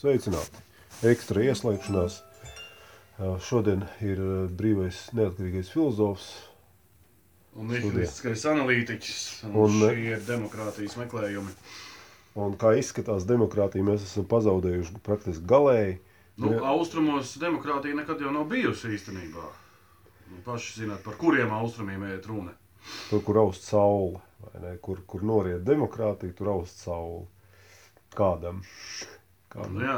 Sveicināti! Ekstra ieslēgšanās. Šodien ir brīvais neatkarīgais filozofs. Un nihilistiskais analītiķis. Un, Un- šī ir demokrātijas meklējumi. Un kā izskatās demokrātija, mēs esam pazaudējuši praktiski galēji. Nu, Jā. austrumos demokrātija nekad jau nav bijusi īstenībā. Nu, paši zināt, par kuriem austrumiem iet runa. Tur, kur aust saule, vai ne? kur, kur noriet demokrātija, tur aust saule. Kādam? Nu, Kādam? jā,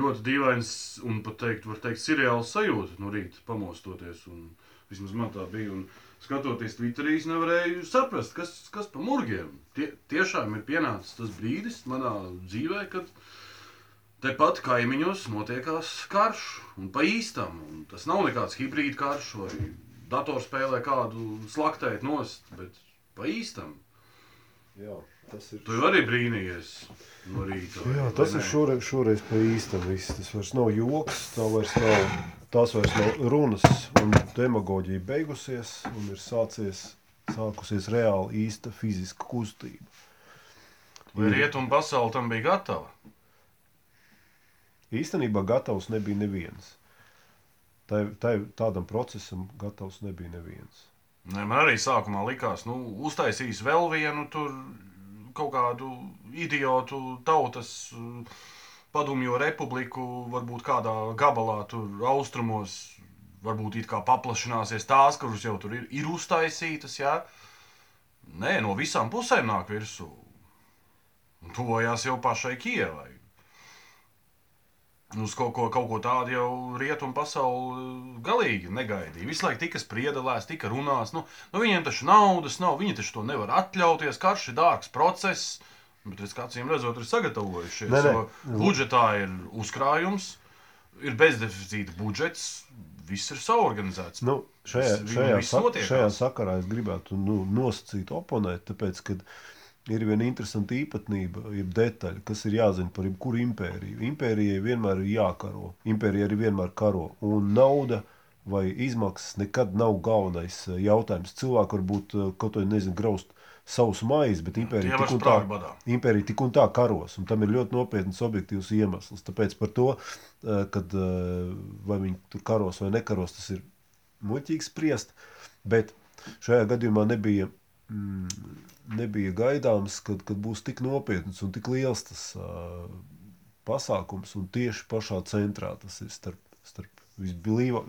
ļoti dīvains un pat teikt, var teikt, seriāls sajūta no rīta pamostoties. Un, vismaz man tā bija. Un, skatoties Twitterī, es nevarēju saprast, kas, kas pa murgiem. Tie, tiešām ir pienācis tas brīdis manā dzīvē, kad tepat kaimiņos notiekās karš un pa īstam. Un tas nav nekāds hibrīd karš vai datorspēlē kādu slaktēt nost, bet pa īstam. Jā, tas ir. Tu arī brīnījies no rīta. vai- Jā, vai tas ir nē? šoreiz, šoreiz pa īstam viss. Tas vairs nav joks, tā vairs nav, tās vairs nav runas un demagoģija beigusies un ir sācies, sākusies reāli īsta fiziska kustība. Vai rietumu pasaule tam bija gatava? Īstenībā gatavs nebija neviens. Tai, tai, tādam procesam gatavs nebija neviens. Nē, man arī sākumā likās, ka nu, uztaisīs vēl vienu tur kaut kādu idiotu tautas uh, padomju republiku, varbūt kādā gabalā tur austrumos. Varbūt it kā paplašināsies tās, kuras jau tur ir, ir uztaisītas. Jā. Nē, no visām pusēm nāk virsū. Un Tuvojās jau pašai Kievai. Uz kaut ko, kaut ko tādu jau rietumu pasauli galīgi negaidīja. Visu laiku tika spriedelēts, tika runāts. Nu, nu viņiem taču naudas nav, viņi taču to nevar atļauties. Karš ir dārgs process, bet kā acīm redzot, ir sagatavojušies. Nē. jo Budžetā ir uzkrājums, ir bezdeficīta budžets, viss ir saorganizēts. Nu, šajā, šajā, notiekās. šajā sakarā es gribētu nu, nosacīt oponēt, tāpēc, ka ir viena interesanta īpatnība, jeb detaļa, kas ir jāzina par jebkuru impēriju. Impērijai vienmēr ir jākaro, impērija arī vienmēr karo, un nauda vai izmaksas nekad nav galvenais eh, jautājums. Cilvēki varbūt eh, kaut ko nezinu, graust savus maizi, bet impērija tik un tā, impērija tik un tā karos, un tam ir ļoti nopietns objektīvs iemesls. Tāpēc par to, eh, kad, vai viņi tur karos vai nekaros, tas ir muļķīgi spriest. Bet šajā gadījumā nebija, mm, nebija gaidāms, kad, kad būs tik nopietns un tik liels tas uh, pasākums. Un tieši pašā centrā tas ir starp, starp visblīvāk,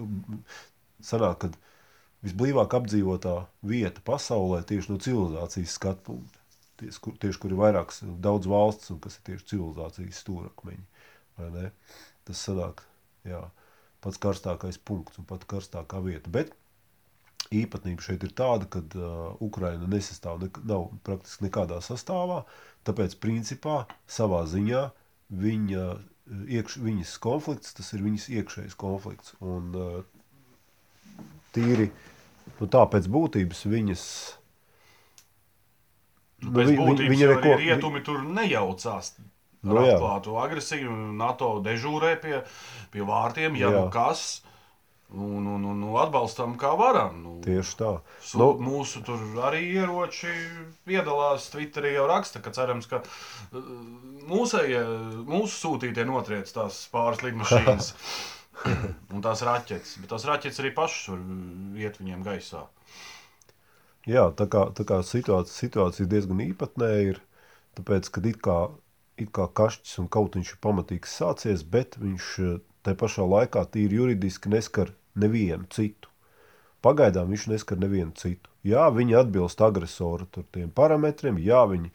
visblīvāk apdzīvotā vieta pasaulē tieši no civilizācijas skatu punkta. Tieši, kur, tieši kur ir vairākas, daudz valsts, un kas ir tieši civilizācijas stūrakmeņi. Tas sanāk, jā, pats karstākais punkts un pat karstākā vieta. Bet īpatnība šeit ir tāda, ka uh, Ukraina nesastāv, nek nav praktiski nekādā sastāvā, tāpēc principā savā ziņā viņa, uh, iekš, viņas konflikts, tas ir viņas iekšējs konflikts. Un uh, tīri, nu tā pēc būtības viņas Nu, Pēc vi- vi- būtības viņa neko- rietumi tur nejaucās. Nu, jā. atklātu agresiju, NATO dežūrē pie, pie vārtiem, ja nu kas. Un, un, un, un atbalstam, kā varam. Nu, tieši tā. Su, Nu, mūsu tur arī ieroči piedalās. Twitterī jau raksta, ka cerams, ka uh, mūsējie, mūsu sūtītie notriec tās pāris lidmašīnas un tās raķetes. Bet tās raķetes arī pašas var iet viņiem gaisā. Jā, tā kā, tā kā situācija, situācija diezgan īpatnēja ir, tāpēc, kad it kā, it kā kašķis un kautiņš ir pamatīgs sācies, bet viņš eh, tai pašā laikā tīri juridiski neskar nevienu citu. Pagaidām viņš neskar nevienu citu. Jā, viņi atbilst agresora tur parametriem, jā, viņi,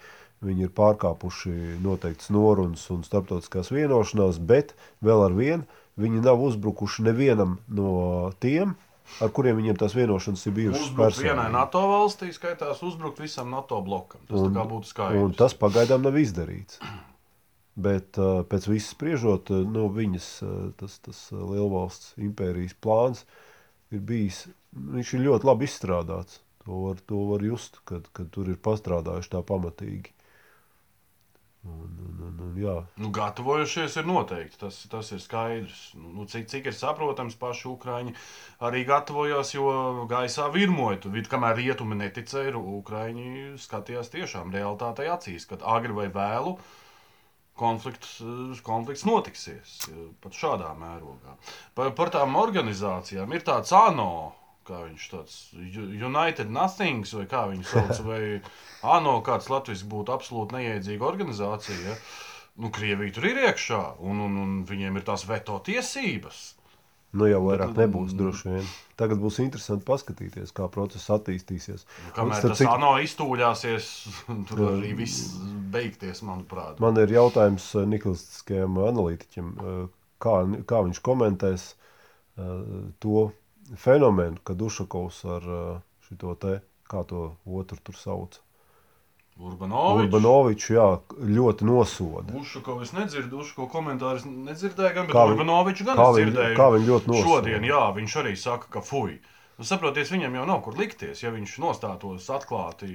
viņi ir pārkāpuši noteikts norunas un starptautiskās vienošanās, bet vēl ar vienu viņi nav uzbrukuši nevienam no tiem, ar kuriem viņiem tās vienošanas ir bijušas Uzbrukt vienai. NATO valstī skaitās uzbrukt visam NATO blokam. Tas kā būtu skaidrs. Un tas pagaidām nav izdarīts. Bet uh, pēc viss spriežot, uh, no viņas uh, tas, tas uh, lielvalsts impērijas plāns ir bijis. Viņš ir ļoti labi izstrādāts. To var, to var just, kad, kad tur ir pastrādājuši tā pamatīgi. Un, un, un, un, jā, Nu, gatavojušies ir noteikti. Tas, tas ir skaidrs. Nu, nu, cik, cik ir saprotams, paši ukrāņi arī gatavojās, jo gaisā virmoja. Tu vid, kamēr rietumi neticēja, ukrāņi skatījās tiešām realitātei acīs, kad agri vai vēlu konflikts, konflikts notiksies pat šādā mērogā. Par, par tām organizācijām ir tāds ANO. Kā viņš tāds United Nothings, vai kā viņš sauc, vai ANO, kāds Latvijas būtu absolūti neiedzīga organizācija. Ja? Nu, Krievija tur ir iekšā, un, un, un viņiem ir tās veto tiesības. Nu, jau vairāk nebūs droši vien. Tagad būs interesanti paskatīties, kā process attīstīsies. Nu, kamēr un, tas cik... ANO iztūļāsies, tur arī viss beigties, manuprāt. Man ir jautājums eh, Niklaustiskajam analītiķim, eh, kā, kā viņš komentēs to fenomenu, kad Ušakovs ar šo te, kā to otru tur sauc. Urbanovičs. Urbanovičs, jā, ļoti nosoda. Ušako es nedzirdu, Ušako komentārus nedzirdēju, gan, bet Urbanovičs gan kā es dzirdēju. Kā viņš ļoti nosoda. Šodien, jā, viņš arī saka, ka fuj. Nu, saproties, viņam jau nav kur likties, ja viņš nostātos atklāti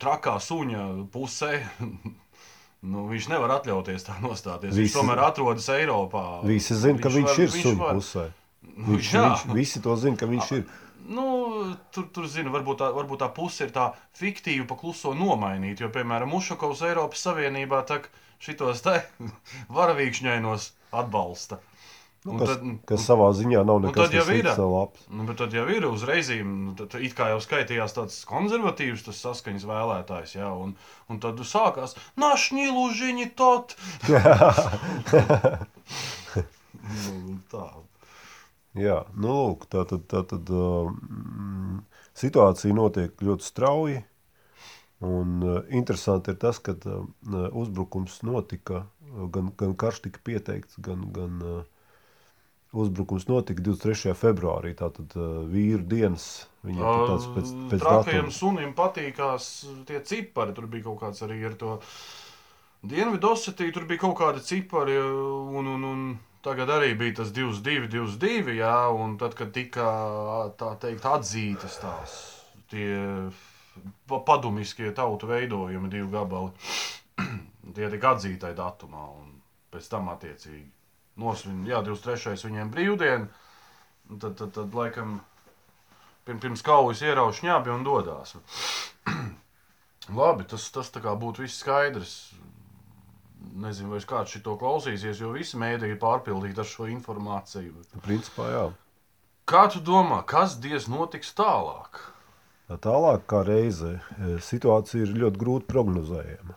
trakā suņa pusē. nu, viņš nevar atļauties tā nostāties. Visi, viņš tomēr atrodas Eiropā. Visi zina, ka viņš, var, ir suņa var... pusē. Viņš, jā. viņš, visi to zina, ka viņš ir. Nu, tur, tur zinu, varbūt tā, varbūt tā puse ir tā fiktīva, pa kluso nomainīt. Jo, piemēram, Ušakovs Eiropas Savienībā šitos te varavīkšņainos atbalsta. Nu, kas, tad, kas savā ziņā nav nekas tāds labs. Nu, bet tad jau ir uzreiz, nu, it kā jau skaitījās tāds konservatīvs tas saskaņas vēlētājs, jā, un, un tad sākās našņi lužiņi tot. nu, tā. Jā, nu, lūk, tā tad, tā tad um, situācija notiek ļoti strauji. Un uh, interesanti ir tas, ka uh, uzbrukums notika, gan, gan karš tika pieteikts, gan, gan uh, uzbrukums notika 23. februārī. Tātad uh, vīru dienas viņiem tāds pēc, pēc Trakajam sunim patīkās tie cipari, tur bija kaut kāds arī ar to Dienvidosetī, tur bija kaut kādi cipari un, un, un Tagad arī bija tas 22, 22, jā, un tad, kad tika tā teikt, atzītas tās tie padomiskie tautu veidojumi, divi gabali, tie tika atzītai datumā, un pēc tam attiecīgi nosvin, jā, 23. viņiem brīvdiena, tad, tad, tad laikam pirms kaujas ierauš ņābi un dodās. Labi, tas, tas būtu viss skaidrs nezinu, vai kāds to klausīsies, jo visi mēdīji ir pārpildīti ar šo informāciju. Principā, jā. Kā tu domā, kas diez notiks tālāk? Tālāk, kā reize, e, situācija ir ļoti grūti prognozējama.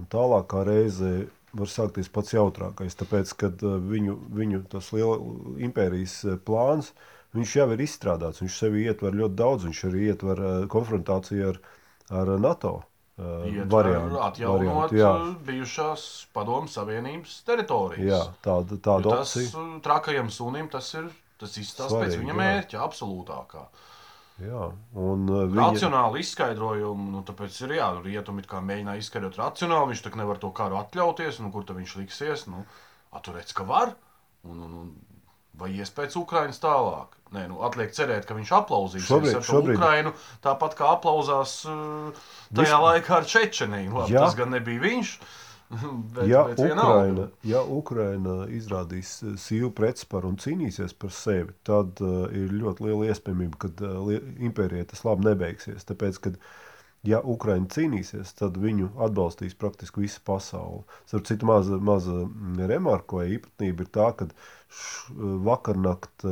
Un tālāk, kā reize, var sākties pats jautrākais, tāpēc, kad e, viņu, viņu tas liela impērijas e, plāns, viņš jau ir izstrādāts, viņš sevi ietver ļoti daudz, viņš arī ietver konfrontāciju ar, ar NATO variantu. Atjaunot variantu, jā. bijušās padomu savienības teritorijas. Jā, tāda, tāda tas opcija. trakajam sunim tas ir, tas izstāsta pēc viņa jā. mērķa absolūtākā. Jā, un viņa... Racionāli izskaidrojumu, nu, tāpēc ir jā, rietumi mēģināja izskaidrot racionāli, viņš tak nevar to karu atļauties, nu, kur tad viņš liksies, nu, atturēts, ka var, un, un, un vai ies pēc Ukrainas tālāk. Nē, nu, atliek cerēt, ka viņš aplausīs šobrīd, ar šobrīd. Ukrainu, tāpat kā aplausās uh, tajā Vis... laikā ar Čečeniju. Labi. Tas gan nebija viņš. Bet, ja, bet Ukraina, ja Ukraina izrādīs uh, sīvu pretsparu un cīnīsies par sevi, tad uh, ir ļoti liela iespējamība, ka uh, impērijai tas labi nebeigsies. Tāpēc, kad, ja Ukraina cīnīsies, tad viņu atbalstīs praktiski visa pasaule. Starp citu, maza, maza remarko īpatnība ir tā, ka vakarnakt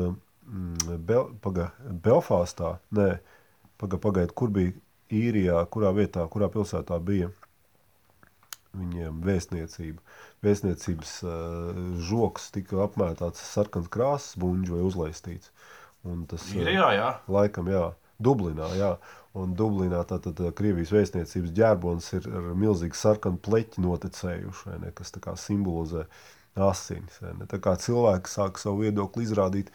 Mm, Bel, paga, Belfāstā, nē, paga, pagaidiet, kur bija īrijā, kurā vietā, kurā pilsētā bija viņiem vēstniecība. Vēstniecības uh, žoks tika apmētāts sarkans krāsas buņģi vai uzlaistīts. Un tas, Īrijā, jā. Laikam, jā. Dublinā, jā. Un Dublinā tātad Krievijas vēstniecības ģērbons ir ar milzīgu sarkanu pleķi noticējuši, ne, kas tā kā simbolizē uh, asinis. Tā kā cilvēki sāk savu viedokli izrādīt,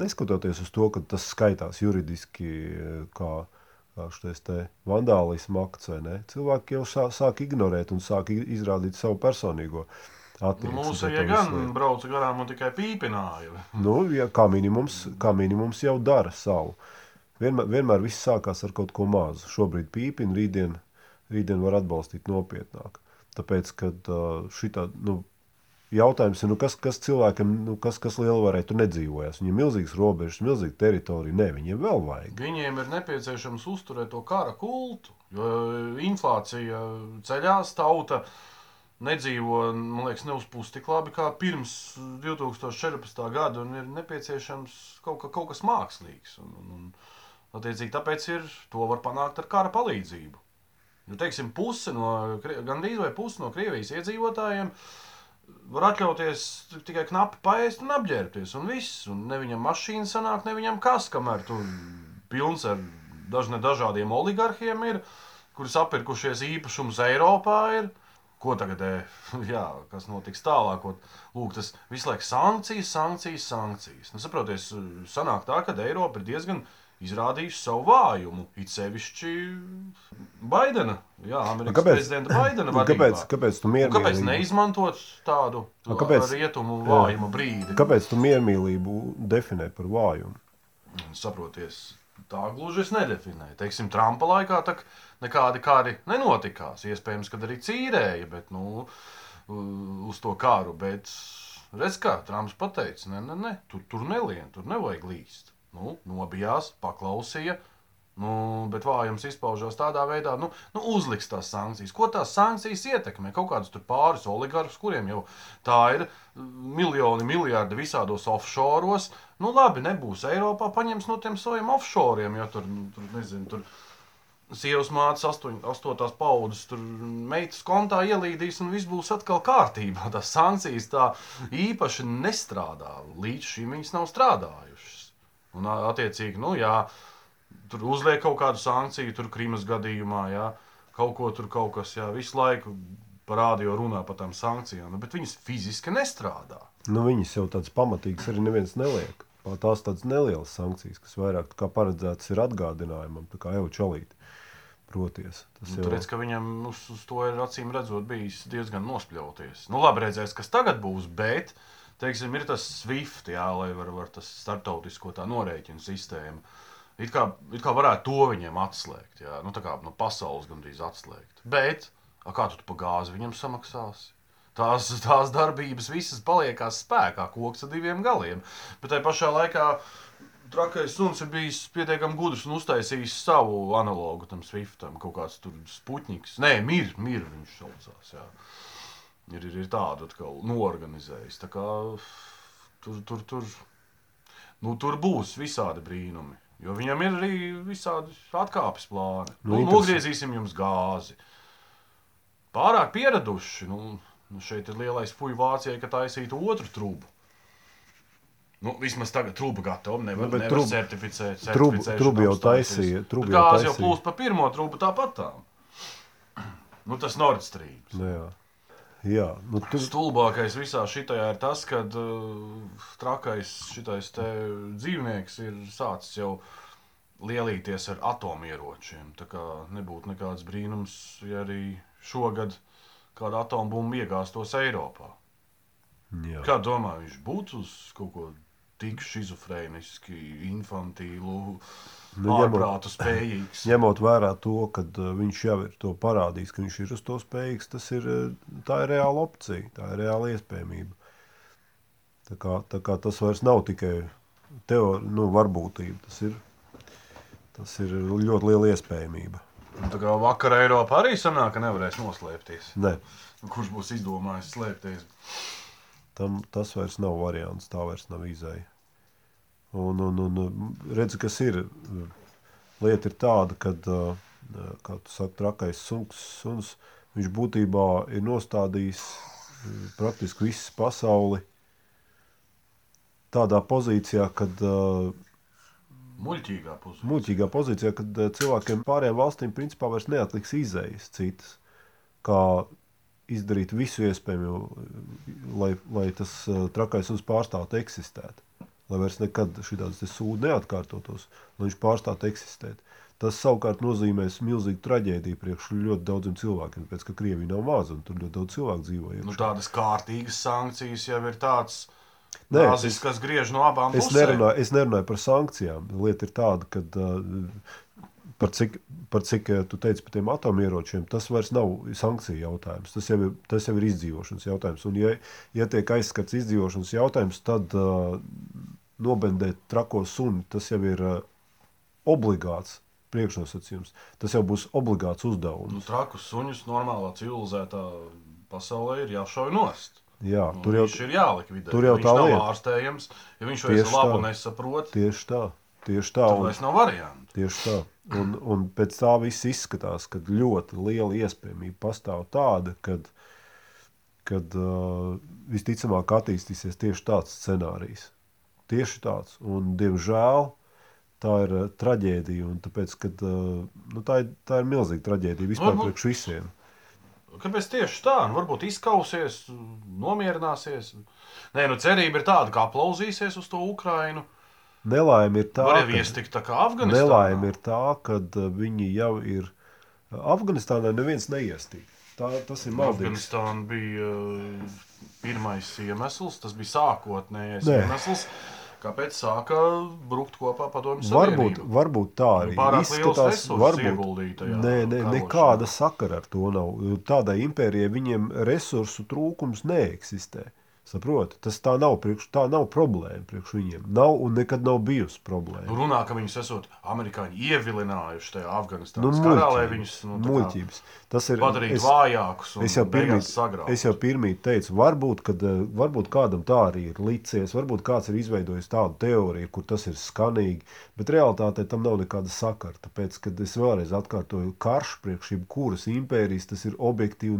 neskatoties uz to, ka tas skaitās juridiski kā, kā šis vandālismu akts. Cilvēki jau sāk, sāk ignorēt un sāk izrādīt savu personīgo. Nu, Mūsu ja gan brauca garām un tikai pīpināja. Nu, ja, kā, minimums, kā minimums jau dara savu. Vienmēr, vienmēr viss sākās ar kaut ko mazu. Šobrīd pīpina, rītdien, rītdien var atbalstīt nopietnāk. Tāpēc, kad šitā, nu, jautājums ir, nu, kas, kas cilvēkam, nu, kas, kas lielvarē tur nedzīvojas. Viņiem ir milzīgs robežas, milzīga teritorija. Nē, viņiem vēl vajag. Viņiem ir nepieciešams uzturēt to kara kultu, jo inflācija ceļās, tauta nedzīvo, man liekas, neuzpūst tik labi kā pirms 2014. gada, un ir nepieciešams kaut, ka, kaut kas mākslīgs. Un, un, un, attiecīgi, tāpēc ir, to var panākt ar kara palīdzību. Nu, teiksim, puse no, gandrīz vai puse no Krievijas iedzīvotājiem var atļauties tikai knapi paēst un apģērbties, un viss. Un ne viņam mašīna sanāk, ne viņam kas, kamēr tur pilns ar dažne dažādiem oligarhiem ir, kuri sapirkušies īpašumus Eiropā. Ir. Ko tagad, jā, kas notiks tālāk? Lūk, tas visu laiku sankcijas, sankcijas, sankcijas. Nu, saproties, sanāk tā, ka Eiropa ir diezgan izrādījuši savu vājumu. It sevišķi Baidena, Jā, Amerikas kāpēc, prezidenta Baidena vadībā. Kāpēc, kāpēc tu miermīlību? Kāpēc neizmantot tādu kāpēc, rietumu vājuma brīdi? Kāpēc tu miermīlību definē par vājumu? Saproties, tā gluži es nedefinēju. Teiksim, Trumpa laikā tak nekādi kāri nenotikās. Iespējams, kad arī cīrēja, bet, nu, uz to kāru. Bet, redz kā, Trumps pateica, ne, ne, ne, tur, tur nelien, tur nevajag līst. Nu, nobijās, paklausīja, Nu, bet vājums izpaužās tādā veidā, nu, nu uzliks tās sankcijas. Ko tās sankcijas ietekmē? Kaut kādus pāris oligarhus, kuriem jau tā ir miljoni, miljardi visādos offshoros. Nu, labi, nebūs Eiropā, paņems no tiem saviem offshoriem, jo tur, nu, tur nezinu, tur sievas mātes, astoņ, astotās paudzes, tur meitas kontā ielīdīs, un viss būs atkal kārtībā. Tās sankcijas tā īpaši nestrādā. Līdz šim viņas nav strādājušas. Un, attiecīgi, nu, jā, tur uzliek kaut kādu sankciju, tur Krimas gadījumā, jā, kaut ko tur kaut kas, jā, visu laiku parādīja, runā par tām sankcijām, nu, bet viņas fiziski nestrādā. Nu, viņas jau tādas pamatīgas arī neviens neliek. Tās tādas nelielas sankcijas, kas vairāk kā paredzētas ir atgādinājumam, tā kā jau čalīt. Proties, tas nu, jau... redz, ka viņam uz, uz to ir acīm redzot bijis diezgan nospļauties. Nu, labi, redzēs, kas tagad būs, bet uh, teiksim, ir tas SWIFT, jā, lai var, var tas startautisko tā norēķinu sistēmu. It kā, it kā varētu to viņiem atslēgt, jā, nu tā kā no pasaules gandrīz atslēgt. Bet, a, kā tu pa gāzi viņam samaksāsi? Tās, tās darbības visas paliekās spēkā, koks ar diviem galiem. Bet tajā pašā laikā trakais suns ir bijis pietiekami gudrs un uztaisījis savu analogu tam Swiftam. Kaut kāds tur spuķis. Nē, mir, mir viņš saucās. Jā ir, ir, ir tādu atkal norganizējis. Tā kā, tur, tur, tur, nu, tur būs visādi brīnumi. Jo viņam ir arī visādi atkāpes plāni. Nu, nu, nogriezīsim jums gāzi. Pārāk pieraduši. Nu, nu šeit ir lielais fuju Vācijai, ka taisītu otru trūku. Nu, vismaz tagad trūka gatava. Nevar, nu, nevar trub, certificēt. Trūka jau taisīja. Gāzi jau plūst pa pirmo trūku tāpat tā. Nu, tas Nord Stream. Nu, jā. Jā, nu, tu... Stulbākais visā šajā ir tas, ka uh, trakais šitais dzīvnieks ir sācis jau lielīties ar atomieročiem. Tā kā nebūtu nekāds brīnums, ja arī šogad kāda atombumba iegāstos Eiropā. Jā. Kā domā, viņš būtu uz kaut ko tik schizofrēniski, infantīlu? Uh, nu, ārprātu spējīgs. Ņemot vērā to, ka uh, viņš jau ir to parādījis, ka viņš ir uz to spējīgs, tas ir, uh, tā ir reāla opcija, tā ir reāla iespējamība. Tā kā, tā kā tas vairs nav tikai teorija, nu, varbūtība, tas ir, tas ir ļoti liela iespējamība. Un tā kā vakar Eiropā arī sanāk, ka nevarēs noslēpties. Ne. Kurš būs izdomājis slēpties? Tam, tas vairs nav variants, tā vairs nav izēja. Un, un, un redz, kas ir. Lieta ir tāda, ka, kā tu saki, trakais suns, suns viņš būtībā ir nostādījis praktiski visu pasauli tādā pozīcijā, kad Muļķīgā pozīcijā. Muļķīgā pozīcijā, kad cilvēkiem pārējām valstīm principā vairs neatliks izējas citas, kā izdarīt visu iespējamo, lai, lai tas trakais uns pārstāvtu eksistēt lai vairs nekad šādas sūdi neatkārtotos, lai viņš pārstātu eksistēt. Tas savukārt nozīmēs milzīgu traģēdiju priekš ļoti daudziem cilvēkiem, pēc ka Krievija nav maza un tur ļoti daudz cilvēku dzīvo. Nu, tādas kārtīgas sankcijas jau ir tāds. Nē, Nāzis, es, kas griež no abām es pusēm. Nerunāju, es nerunāju par sankcijām. Lieta ir tāda, ka uh, par cik, par cik eh, tu teici par tiem atomieročiem, tas vairs nav sankciju jautājums. Tas jau ir, tas jau ir izdzīvošanas jautājums. Un, ja, ja tiek aizskats izdzīvošanas jautājums, tad uh, nobendēt trako suni, tas jau ir uh, obligāts priekšnosacījums. Tas jau būs obligāts uzdevums. Nu, trakus suņus normālā civilizētā pasaulē ir jāšauj nost. Jā, tur jau, viņš ir jālikvidē. tur jau viņš tā nav lieta. ārstējams. Ja viņš vairs labu tā. nesaprot, tieši tā. Tieši tā, un, vairs nav variantu. tieši tā. Un, un pēc tā viss izskatās, ka ļoti liela iespējamība pastāv tāda, kad, kad uh, visticamāk attīstīsies tieši tāds scenārijs. Tieši tāds. Un, diemžēl tā ir uh, traģēdija. un Tāpēc, kad, uh, nu, tā, ir, tā ir milzīga traģēdija vispār Varbūt- priekš visiem. Kāpēc tieši tā? Nu, varbūt izkausies, nomierināsies. Nē, nu cerība ir tāda, ka aplauzīsies uz to Ukrainu. Nelaime ir tā, ka- tā. Nelaime ir tā, ka viņi jau ir. Afganistānā neviens neiestīja. Tā, tas ir maldīgs. Afganistāna bija uh, pirmais iemesls, tas bija sākotnējais Nē. iemesls, kāpēc sāka brukt kopā padomju Varbūt, savienība. varbūt tā arī pārāk izskatās. Varbūt, nē, nē, nekāda sakara ar to nav. Tādai impērijai viņiem resursu trūkums neeksistē. Saproti, tas tā nav, priekš, tā nav problēma priekš viņiem. Nav un nekad nav bijusi Nu, problēma. runā, ka viņus esot amerikāņi ievilinājuši tajā Nu, Afganistānas karā, lai muļķības, viņus nu, tā kā muļķības. Tas ir padarītu es- vājākus Es jau, jau pirmīt teicu, varbūt, kad, eh, varbūt kādam tā arī ir licies, varbūt kāds ir izveidojis tādu teoriju, kur tas ir skanīgi, bet realtātē tam nav nekāda sakara. Tāpēc, kad es vēlreiz atkārtoju, karš priekš jebkuras impērijas, tas ir objektīvi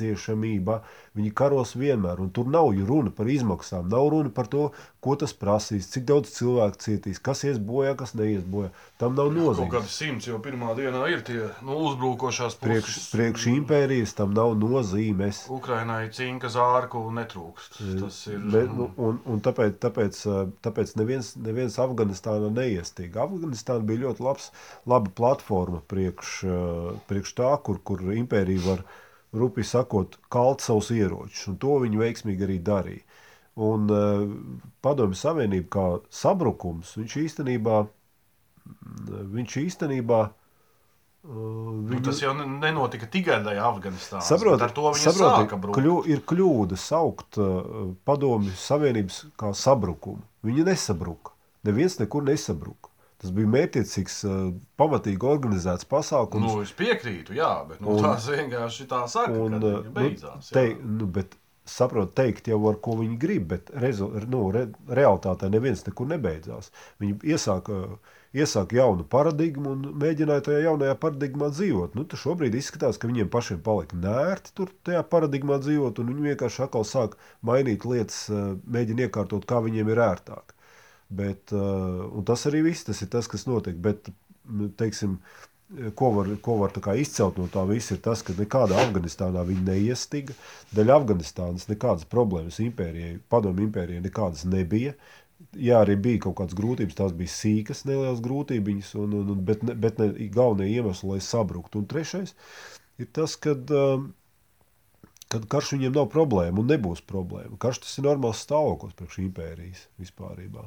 nepieciešamība. Viņi karos vienmēr, un tur nav runa par izmaksām, nav runa par to, ko tas prasīs, cik daudz cilvēku cietīs, kas ies bojā, kas neies bojā. Tam nav Kaut nozīmes. kādi simts jau pirmā dienā ir tie nu, uzbrukošās puses. priekš impērijas tam nav nozīmes. Ukrainai cinka zārku netrūkst. Tas ir Bet, nu, un, un tāpēc, tāpēc, ā, tāpēc neviens, neviens Afganistānā neiestīga. Afganistāna bija ļoti labs, laba platforma priekš, ā, priekš tā, kur, kur impērija var rupi sakot, kalt savus ieročus. Un to viņi veiksmīgi arī darīja. Un padomju savienība kā sabrukums, viņš īstenībā, viņš īstenībā uh, Nu, viņu- tas jau ne- nenotika tikai tajā Afganistānā. Saproti, ar to viņi saproti, sāka kļu, ir kļūda saukt uh, padomju savienības kā sabrukumu. Viņi nesabruka. Neviens nekur nesabruka. Tas bija mērķiecīgs, uh, pamatīgi organizēts pasākums. Nu, es piekrītu, jā, bet nu, Un- tās vienkārši tā saka, un, kad uh, viņa beidzās. nu, te, nu, bet, saprot, teikt jau, ar ko viņi grib, bet rezu, nu, re, realitātē neviens nekur nebeidzās. Viņi iesāka, iesāka jaunu paradigmu un mēģināja tajā jaunajā paradigmā dzīvot. Nu, šobrīd izskatās, ka viņiem pašiem palika nērti tur tajā paradigmā dzīvot, un viņi vienkārši atkal sāk mainīt lietas, eh, mēģina iekārtot, kā viņiem ir ērtāk. Bet, uh, un tas arī viss, tas ir tas, kas notiek. Bet, nu, teiksim, ko var, ko var izcelt no tā visa, ir tas, ka nekādā Afganistānā viņi neiestiga. Dēļ Afganistānas nekādas problēmas impērijai, padomju impērijai nekādas nebija. Jā, arī bija kaut kādas grūtības, tās bija sīkas, nelielas grūtības, un, un, un, bet, ne, bet ne galvenie iemesli, lai sabruktu. Un trešais ir tas, ka um, kad karš viņiem nav problēma un nebūs problēma. Karš tas ir normāls stāvoklis priekš impērijas vispārībā.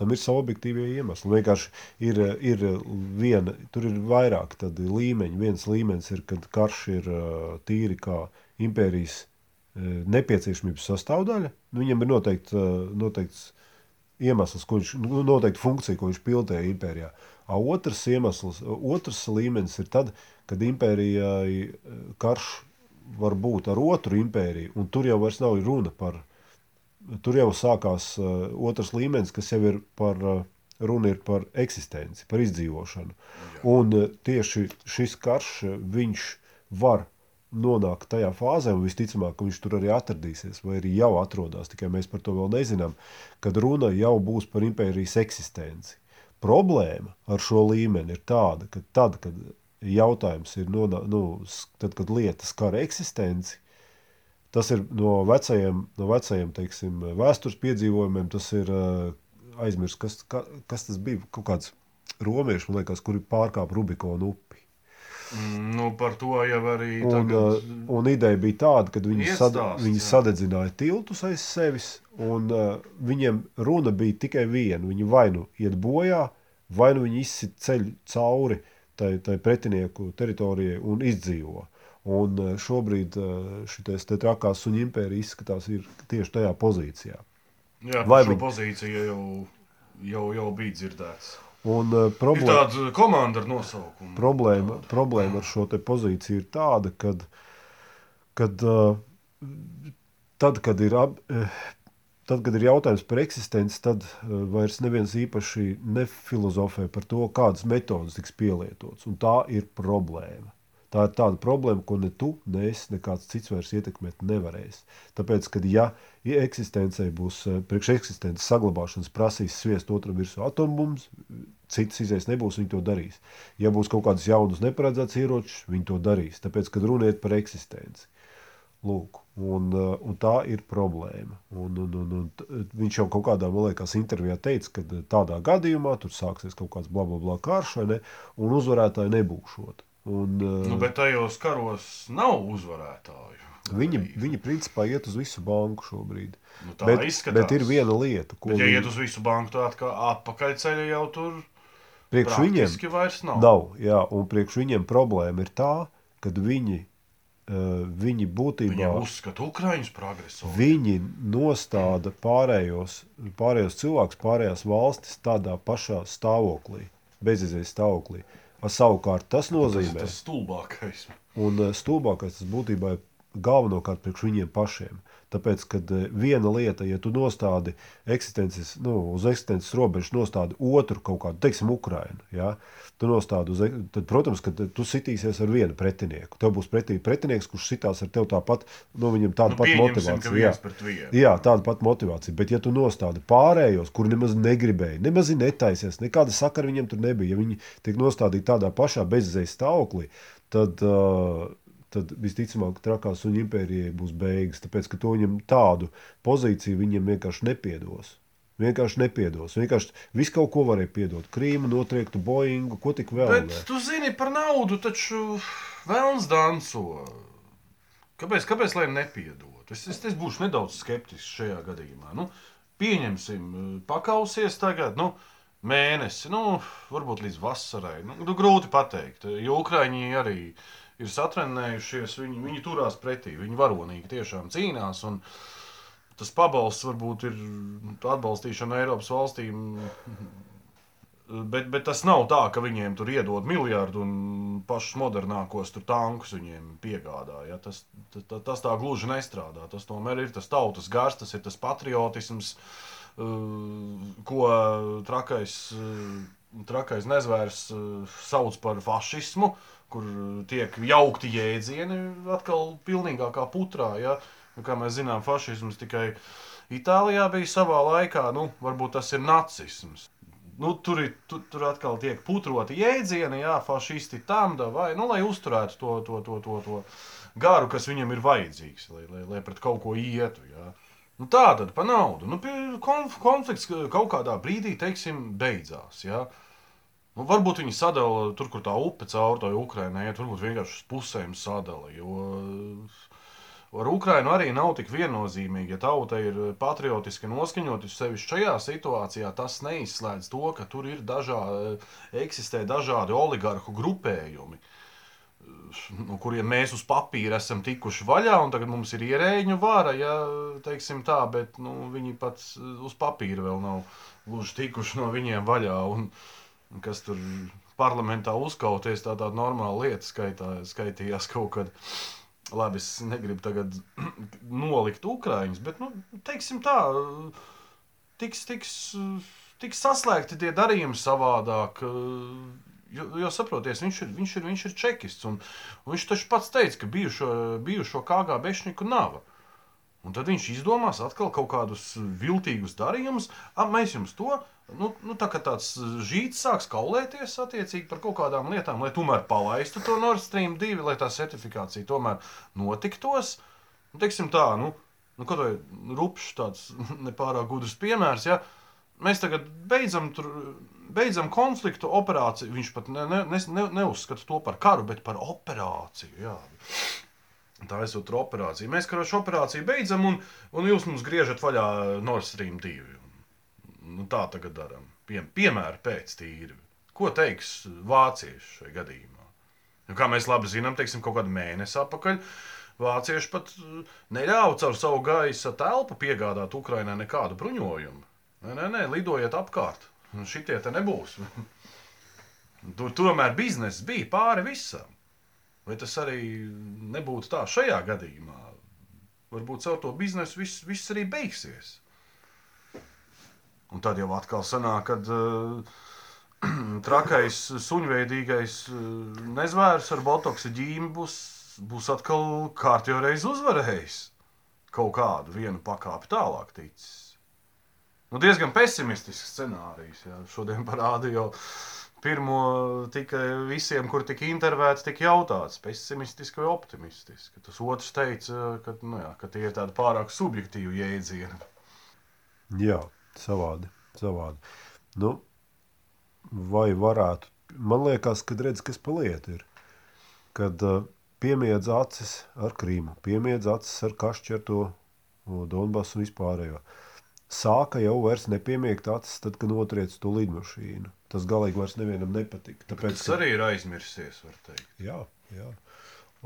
Tam ir savi objektīvie iemesli. Vienkārši ir, ir viena, tur ir vairāk līmeņi. Viens līmenis ir, kad karš ir ā, tīri kā impērijas ā, nepieciešamības sastāvdaļa. Nu, Viņam ir noteikti, noteikts iemesls, ko viņš, nu, noteikti funkcija, ko viņš pildīja impērijā. A, Otrs iemesls, otrs līmenis ir tad, kad impērijai ā, karš var būt ar otru impēriju, un tur jau vairs nav runa par tur jau sākās uh, otrs līmenis, kas jau ir par uh, runa ir par eksistenci, par izdzīvošanu. Un uh, tieši šis karš, viņš var nonākt tajā fāzē, un visticamāk, ka viņš tur arī atradīsies, vai arī jau atrodas, tikai mēs par to vēl nezinām, kad runa jau būs par impērijas eksistenci. Problēma ar šo līmeni ir tāda, ka tad, kad jautājums ir, nonā, nu, tad, kad lietas kara eksistenci, Tas ir no vecajiem, no vecajiem teiksim, vēstures piedzīvojumiem. Tas ir aizmirsts, kas, ka, kas tas bija. Kaut kāds romieši, man liekas, kuri pārkāpa Rubikonu upi. Nu, par to jau arī Un, tagad, uh, un ideja bija tāda, ka viņi, sad, viņi jā. sadedzināja tiltus aiz sevis, un uh, viņiem runa bija tikai viena. Viņi vai nu iet bojā, vai nu viņi izsit ceļu cauri tai, tai pretinieku teritorijai un izdzīvo. Un eh, šobrīd šis trakās suņu impērija izskatās tieši tajā pozīcijā. Jā, Vai viņa pozīcija jau, jau, jau bija dzirdēta? Un, uh, problēma, ir tāda komanda ar nosaukumu. Problēma, tāda. problēma ar šo pozīciju ir tāda, kad uh, tad, kad ir, ab, tad, kad ir jautājums par eksistenci, tad vairs neviens īpaši nefilozofē par to, kādas metodas tiks pielietotas. Un tā ir problēma. Tā ir tāda problēma, ko ne tu, ne es, ne kāds cits vairs ietekmēt nevarēs. Tāpēc, kad ja eksistencei būs priekš eksistences saglabāšanas prasīs sviest otram virsū atombums, citas izējas nebūs, viņi to darīs. Ja būs kaut kādas jaunas neparedzētas ieročus, viņi to darīs. Tāpēc, kad runiet par eksistenci. Lūk, un, un tā ir problēma. Un, un, un, un viņš jau kaut kādā, liekas, intervijā teica, ka tādā gadījumā tur sāksies kaut kāds bla bla bla karš, ne, un uzvarētāji nebūšot. Un, nu, bet tajos karos nav uzvarētāju. Viņi, viņi principā iet uz visu banku šobrīd. Nu, tā bet, izskatās. bet ir viena lieta, ko. Bet, ja viņi... iet uz visu banku, tad atpakaļceļā jau tur priekš viņiem vairs nav. nav jā, un priekš viņiem problēma ir tā, ka viņi, uh, viņi būtībā. Viņi uzskata Ukraiņus par agresoru. Viņi nostāda pārējos, pārējos cilvēkus, pārējās valstis tādā pašā stāvoklī, bezizējas stāvoklī. Uh, Savukārt tas nozīmē, tas ir stulbākais. Un eh, stulbākais tas būtībā ir galvenokārt priekš viņiem pašiem. Tāpēc, kad eh, viena lieta, ja tu nostādi eksistences, nu, uz eksistences robežas, nostādi otru kaut kādu, teiksim, Ukrainu, ja, tu nostādi uz, tad, protams, ka tu sitīsies ar vienu pretinieku. Tev būs pretī pretinieks, kurš sitās ar tev tāpat, nu, viņam tāda nu, pat motivācija. Jā. jā, tāda pat motivācija. Bet, ja tu nostādi pārējos, kuri nemaz negribēja, nemaz netaisies, nekāda sakara viņiem tur nebija, ja viņi tiek nostādīti tādā pašā bezizējas stāvoklī, tad uh, tad visticamāk trakā suņu impērijai būs beigas. Tāpēc, ka to viņam tādu pozīciju viņam vienkārši nepiedos. Vienkārši nepiedos. Vienkārši visu kaut ko varēja piedot. Krīmu, notriektu Boeingu, ko tik vēl. Bet ne? tu zini par naudu, taču vēlns danco. Kāpēc, kāpēc lai nepiedod? Es, es, es būšu nedaudz skeptisks šajā gadījumā. Nu, pieņemsim, pakausies tagad. Nu, Mēnesi, nu, varbūt līdz vasarai. Nu, nu, grūti pateikt, jo Ukrāņi arī uh, ir satrenējušies, viņi, viņi turās pretī, viņi varonīgi tiešām cīnās. Tas pabalsts varbūt ir atbalstīšana Eiropas valstīm, bet, bet tas nav tā, ka viņiem tur iedod miljardu un pašus modernākos tankus viņiem piegādā. Ja? Tas, tas, tas tā gluži nestrādā. Tas tomēr ir tas tautas gars, tas ir tas patriotisms, ko trakais, trakais nezvērs sauc par fašismu kur tiek jaukti jēdzieni atkal pilnīgākā putrā. Ja? Nu, kā mēs zinām, fašisms tikai Itālijā bija savā laikā, nu, varbūt tas ir nacisms. Nu, tur, ir, tur, tur atkal tiek putroti jēdzieni, jā, fašisti tam, vai, nu, lai uzturētu to, to, to, to, to garu, kas viņam ir vajadzīgs, lai, lai, lai pret kaut ko ietu. Jā. Nu, tā tad pa naudu. Nu, konf, konflikts kaut kādā brīdī, teiksim, beidzās. Jā. Nu, varbūt viņi sadala tur, kur tā upe caur to Ukraiņai, ja varbūt vienkārši uz pusēm sadala. Jo ar Ukraiņu arī nav tik viennozīmīgi. Ja tauta ir patriotiski noskaņota, sevišķi šajā situācijā, tas neizslēdz to, ka tur ir dažādi, eksistē dažādi oligarhu grupējumi. No kuriem mēs uz papīra esam tikuši vaļā, un tagad mums ir ierēģiņu vara, ja tā, bet nu, viņi pat uz papīra vēl nav gluži tikuši no viņiem vaļā. Un, uh, kas tur parlamentā uzkauties, tā tāda normāla lieta skaitā, skaitījās kaut kad. Labi, es negribu tagad nolikt Ukrāņus, bet, nu, teiksim tā, tiks, tiks, tiks saslēgti tie darījumi savādāk. Jo, jo saprotiet, viņš ir, viņš ir, viņš ir čekists. Un, un viņš taču pats teica, ka bijušo, bijušo KG bešņiku nav. Un tad viņš izdomās atkal kaut kādus viltīgus darījumus. Mēs jums to Nu, nu, tā kā tāds žīts sāks kaulēties attiecīgi par kaut kādām lietām, lai tomēr palaistu to Nord Stream 2, lai tā certifikācija tomēr notiktos. Nu, teiksim tā, nu, nu kaut vai rupšs tāds nepārāk gudrs piemērs, ja mēs tagad beidzam, tur, beidzam konfliktu operāciju, viņš pat ne, ne, ne, neuzskata to par karu, bet par operāciju, jā. Tā esot operācija. Mēs karošu operāciju beidzam, un, un jūs mums griežat vaļā Nord Stream 2. Nu, tā tagad darām. Pie, piemēra pēc tīri. Ko teiks vācieši šajā gadījumā? Nu, kā mēs labi zinām, teiksim, kaut kādu mēnesi atpakaļ. Vācieši pat uh, neļāva caur savu gaisa telpu piegādāt Ukraiņai nekādu bruņojumu. Nē, nē, nē lidojiet apkārt. Šitie te nebūs. Tur tomēr biznesa bija pāri visam. Vai tas arī nebūtu tā šajā gadījumā? Varbūt caur to biznesu viss, viss arī beigsies. Un tad jau atkal sanāk, kad uh, trakais, suņveidīgais uh, nezvērs ar botoksa ģīmi būs, būs atkal kārtībā reiz uzvarējis. Kaut kādu vienu pakāpi tālāk ticis. Nu, diezgan pesimistisks scenārijs. Jā. Šodien parādīja jau pirmo tikai visiem, kur tika intervētas, tika jautāts, pesimistiski vai optimistiski. Tas otrs teica, ka, nu, jā, ka tie ir tādi pārāk subjektīvi jēdzieni. Jā, savādi. savādi. Nu, vai varētu, man liekas, ka redz, kas pa lietu ir, kad uh, piemiedz acis ar Krīmu, piemiedz acis ar Kašķerto, Donbasu un vispārējo. Sāka jau vairs nepiemiegt acis, tad, kad notriec to lidmašīnu. Tas galīgi vairs nevienam nepatika. Tāpēc, tas arī ir aizmirsies, var teikt. Jā, jā.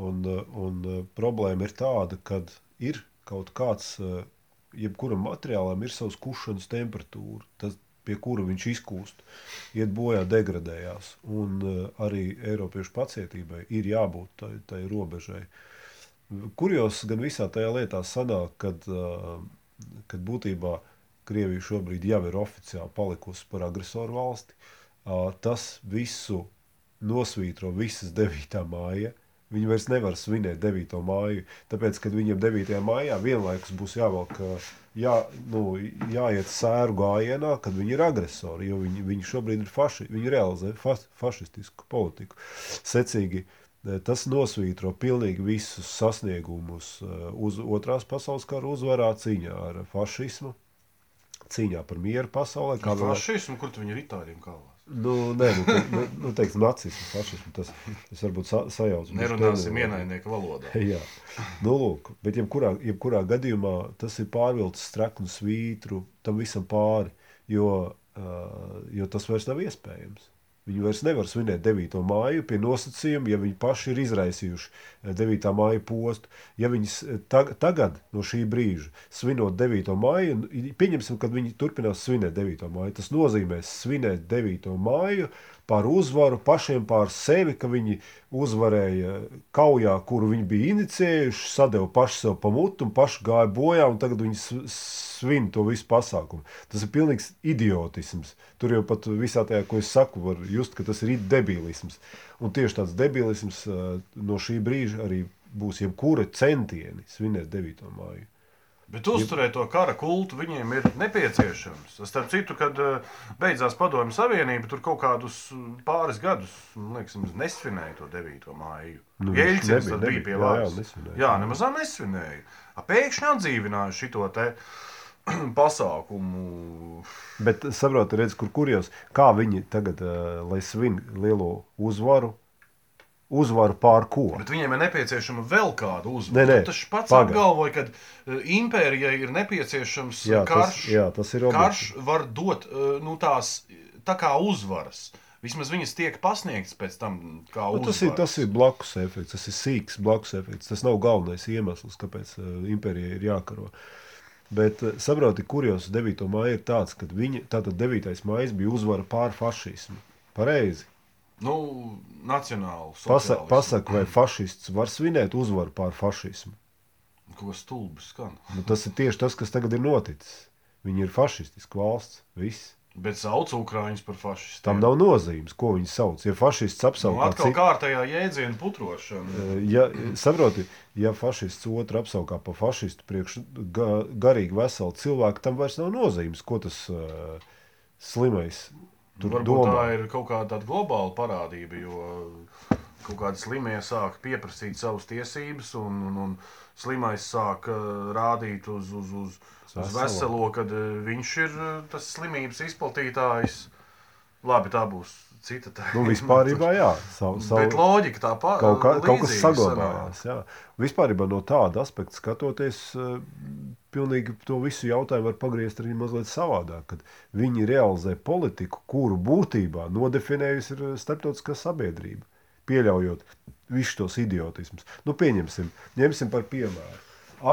Un, un problēma ir tāda, ka ir kaut kāds, jebkuram materiālam ir savs kušanas temperatūra. Tas, pie kura viņš izkūst, iet bojā, degradējās. Un arī Eiropiešu pacietībai ir jābūt tai, tai robežai. Kurjos gan visā tajā lietā sanāk, kad, kad būtībā Krievija šobrīd jau ir oficiāli palikusi par agresoru valsti. Tas visu nosvītro visas 9. māja. Viņi vairs nevar svinēt 9. māju, tāpēc, kad viņiem 9. maijā vienlaikus būs jāvelk, jā, nu, jāiet sēru gājienā, kad viņi ir agresori, jo viņi, viņi šobrīd ir faši, viņi realizē fa, fašistisku politiku. Secīgi, tas nosvītro pilnīgi visus sasniegumus uz otrās pasaules kara uzvarā cīņā ar fašismu, cīņā par mieru pasaulē. Kā jau fašismu, kur tu viņi ir itāļiem kalvās? Nu, nē, nu, te, nu, nu teiksim, nacismu, fašismu, tas, tas varbūt sa, sajauc. Nerunāsim ienaidnieku valodā. Jā, nu, lūk, bet jebkurā, jebkurā gadījumā tas ir pārvilcis streknu svītru tam visam pāri, jo, uh, jo tas vairs nav iespējams. Viņi vairs nevar svinēt 9. māju pie nosacījuma, ja viņi paši ir izraisījuši 9. māju postu. Ja viņi tag, tagad, no šī brīža, svinot 9. māju, pieņemsim, ka viņi turpinās svinēt 9. māju, tas nozīmē svinēt 9. māju par uzvaru pašiem pār sevi, ka viņi uzvarēja kaujā, kuru viņi bija inicējuši, sadeva paši sev pa mutu un paši gāja bojā, un tagad viņi svin to visu pasākumu. Tas ir pilnīgs idiotisms. Tur jau pat visā tajā, ko es saku, var just, ka tas ir debilisms. Un tieši tāds debilisms no šī brīža arī būs jebkura centieni svinēt 9. māju. Bet uzturēt to kara kultu viņiem ir nepieciešams. Starp citu, kad eh, beidzās Padomju Savienība, tur kaut kādus pāris gadus liekas, nesvinēja to 9. māju. Nu, Jēlcins tad bija pie varas. Jā, jā, jā, nemaz nesvinēja. Pēkšņi atdzīvināja šo te pasākumu. Bet saprotiet, kur kurjos, kā viņi tagad, uh, lai svin lielo uzvaru, uzvaru pār ko. Bet viņiem ir nepieciešama vēl kāda uzvara. Nē, nē, tas pats paga. apgalvoja, ka uh, impērijai ir nepieciešams jā, karš. Tas, jā, tas ir objekti. Karš var dot uh, nu, tās tā kā uzvaras. Vismaz viņas tiek pasniegtas pēc tam, kā nu, tas ir. Tas ir blakus efekts, tas ir sīks blakus efekts. Tas nav galvenais iemesls, kāpēc impērijai ir jākaro. Bet saproti, kurjos 9. māja ir tāds, ka viņa, tātad 9. mājas bija uzvara pār fašismu. Pareizi. Nu, nacionāli. Pasa, pasaka, vai fašists var svinēt uzvaru pār fašismu? Ko stulbi skan? Nu, tas ir tieši tas, kas tagad ir noticis. Viņi ir fašistiski valsts. Viss. Bet sauc Ukrāņus par fašistiem. Tam nav nozīmes, ko viņi sauc. Ja fašists apsauc nu, atkal cik... kārtējā jēdziena putrošana. Eh, ja, saproti, ja fašists otru apsaukā par fašistu priekš ga, garīgi veselu cilvēku, tam vairs nav nozīmes, ko tas uh, slimais Tur Varbūt domā. tā ir kaut kāda globāla parādība, jo kaut kādi slimie sāk pieprasīt savas tiesības, un, un, un slimais sāk uh, rādīt uz, uz, uz, uz veselo, kad uh, viņš ir uh, tas slimības izplatītājs. Labi, tā būs cita tēma. Nu, vispār, jā, savu, savu, Bet loģika tā pati. Kaut, kā, kaut kas saglabājās. Jā. Vispār no tāda aspekta skatoties, pilnīgi to visu jautājumu var pagriezt arī mazliet savādāk. Kad viņi realizē politiku, kuru būtībā nodefinējusi ir starptautiskā sabiedrība, pieļaujot visus tos idiotismus. Nu, pieņemsim, ņemsim par piemēru.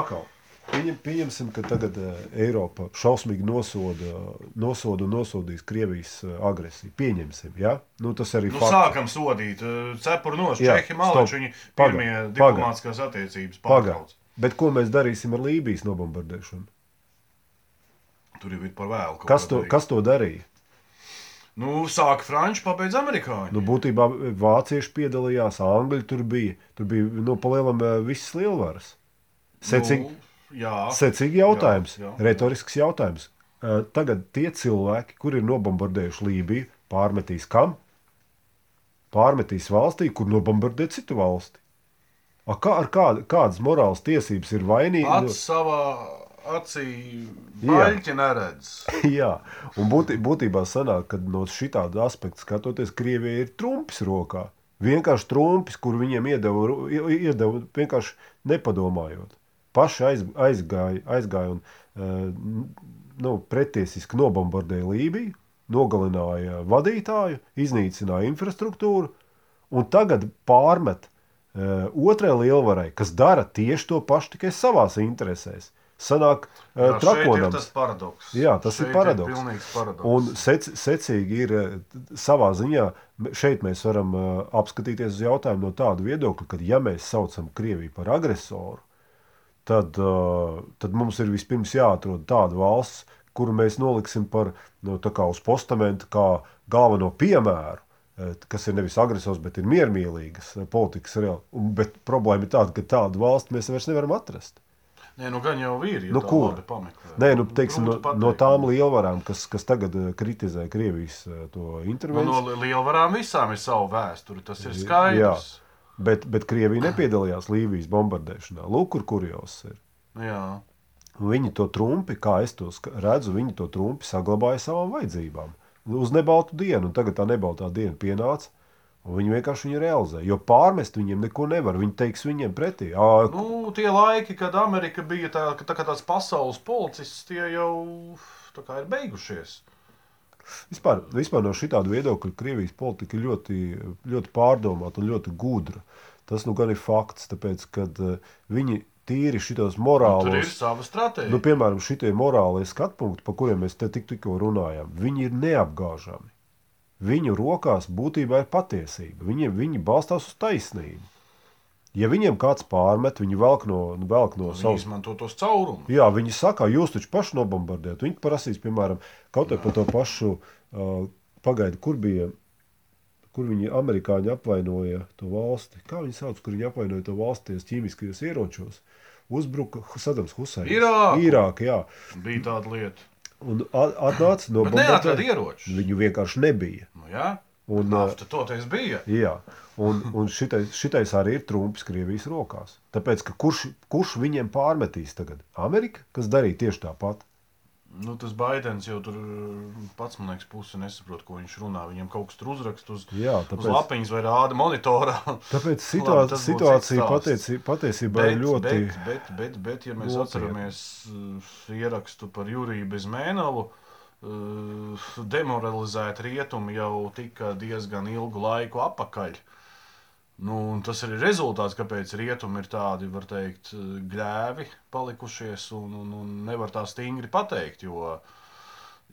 Akal, Pieņem, pieņemsim, ka tagad uh, Eiropa šausmīgi nosoda, nosoda un nosodīs Krievijas uh, agresiju. Pieņemsim, ja? nu, tas arī ir. Nu, sākam sodīt. Cepuru no Čehi malāči, viņi pirmie diplomātiskās attiecības pārtrauc. Bet ko mēs darīsim ar Lībijas nobombardēšanu? Tur jau ir par vēlu. Kas to, darīt. kas to darīja? Nu, sāka franči, pabeidz amerikāņi. Nu, būtībā vācieši piedalījās, angļi tur bija. Tur bija nu, palielam visas lielvaras. Secīgi, nu, Jā, Secīgi jautājums, jā, jā. retorisks jautājums. Tagad tie cilvēki, kuri ir nobombardējuši Lībiju, pārmetīs kam? Pārmetīs valstī, kur nobombardē citu valsti. A, kā, ar kād, kādas morālas tiesības ir vainīgi? Pats savā acī baļķi neredz. Jā, un būtī, būtībā sanāk, ka no šitāda aspekta skatoties, Krievija ir trumpis rokā. Vienkārši trumpis, kur viņiem iedeva, iedeva vienkārši nepadomājot paši aiz, aizgāja, aizgāja un uh, nu, pretiesiski nobombardēja Lībiju, nogalināja vadītāju, iznīcināja infrastruktūru, un tagad pārmet otrai lielvarai, kas dara tieši to pašu tikai savās interesēs. Sanāk, uh, trakonams. Tas paradoks. Jā, tas šeit ir paradoks. Ir paradoks. Un sec, secīgi ir savā ziņā, šeit mēs varam apskatīties uz jautājumu no tāda viedokļa, ka ja mēs saucam Krieviju par agresoru, tad, tad mums ir vispirms jāatrod tāda valsts, kuru mēs noliksim par nu, uz postamenta kā galveno piemēru. Uh, kas ir nevis agresors, bet ir miermīlīgas uh, politikas reāli. Bet problēma ir tāda, ka tādu valsti mēs vairs nevaram atrast. Nē, nu gan jau ir. Nu, kur? Nē, nu, teiksim, no, no tām lielvarām, kas, kas tagad kritizē Krievijas intervenciju. Nu, no lielvarām visām ir sava vēsture. Tas ir skaidrs. Jā. Bet, bet Krievija nepiedalījās Lībijas bombardēšanā. Lūk, kur kurjos ir. Jā. Viņi to trumpi, kā es to redzu, viņi to trumpi saglabāja savām vajadzībām. Uz nebaltu dienu, un tagad tā nebaltā diena pienāca. Viņi vienkārši viņu realizē. Jo pārmest viņiem neko nevar. Viņi teiks viņiem pretī. À, nu, tie laiki, kad Amerika bija tā, tā, tāds pasaules policists, tie jau ir beigušies. Vispār, vispār no šāda viedokļa Krievijas politika ir ļoti, ļoti pārdomāta un ļoti gudra. Tas nu gan ir fakts, tāpēc, ka uh, viņi tīri šitos morālos. Nu, tur ir sava stratēģija. Nu, piemēram, šitie morālie skatpunkti, par kuriem mēs te tik, tikko runājām, viņi ir neapgāžami. Viņu rokās būtībā ir patiesība. Viņi, viņi balstās uz taisnību. Ja viņiem kāds pārmet, viņi velk no, velk no savas. Viņi izmanto tos caurumus. Jā, viņi saka, jūs taču paši nobombardējat. Viņi prasīs, piemēram, kaut par to pašu uh, pagaidu, kur bija. Kur viņi amerikāņi apvainoja to valsti? Kā viņi sauc, kur viņi apvainoja to valsti ķīmiskajos ieročos? Uzbruka Sadams Husēns. Irāka. Irāka, jā. Bija tāda lieta. Un atnāca no bombardēšanas. Viņu vienkārši nebija. Nu, jā. Un, Nafta toties bija. Jā. Un, un šitais, šitais arī ir trumps Krievijas rokās. Tāpēc, kurš, kurš viņiem pārmetīs tagad? Amerika, kas darīja tieši tāpat. Nu, tas Baidens jau tur pats, man liekas, pusi nesaprot, ko viņš runā. Viņam kaut kas tur uzrakst uz, Jā, tāpēc, uz lapiņas vai rāda monitorā. Tāpēc situā, Labi, situācija patieci, patiesībā bet, ir ļoti. Bet, bet, bet, bet ja mēs Lotiem. atceramies uh, ierakstu par Juriju Bezmēnalu, uh, demoralizēt rietumi jau tika diezgan ilgu laiku apakaļ. Uh, Nu, tas ir rezultāts, kāpēc rietumi ir tādi, var teikt, gļēvi palikušies un, un, un nevar tā stingri pateikt, jo,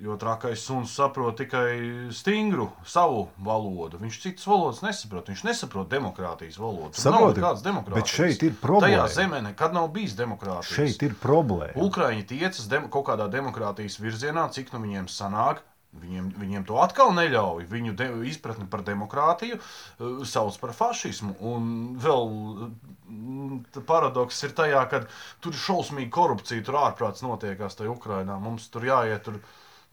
jo trakais suns saprot tikai stingru savu valodu. Viņš citas valodas nesaprot, viņš nesaprot demokrātijas valodu. Saproti, kāds demokrātijas. Bet šeit ir problēma. Tajā zemē nekad nav bijis demokrātijas. Šeit ir problēma. Ukraiņi tiecas kaut kādā demokrātijas virzienā, cik nu viņiem sanāk, Viņiem, viņiem to atkal neļauj. Viņu de, izpratni par demokrātiju uh, sauc par fašismu. Un vēl uh, paradoks ir tajā, ka tur ir šausmīga korupcija, tur ārprāts notiekās tajā Ukrainā. Mums tur jāiet tur.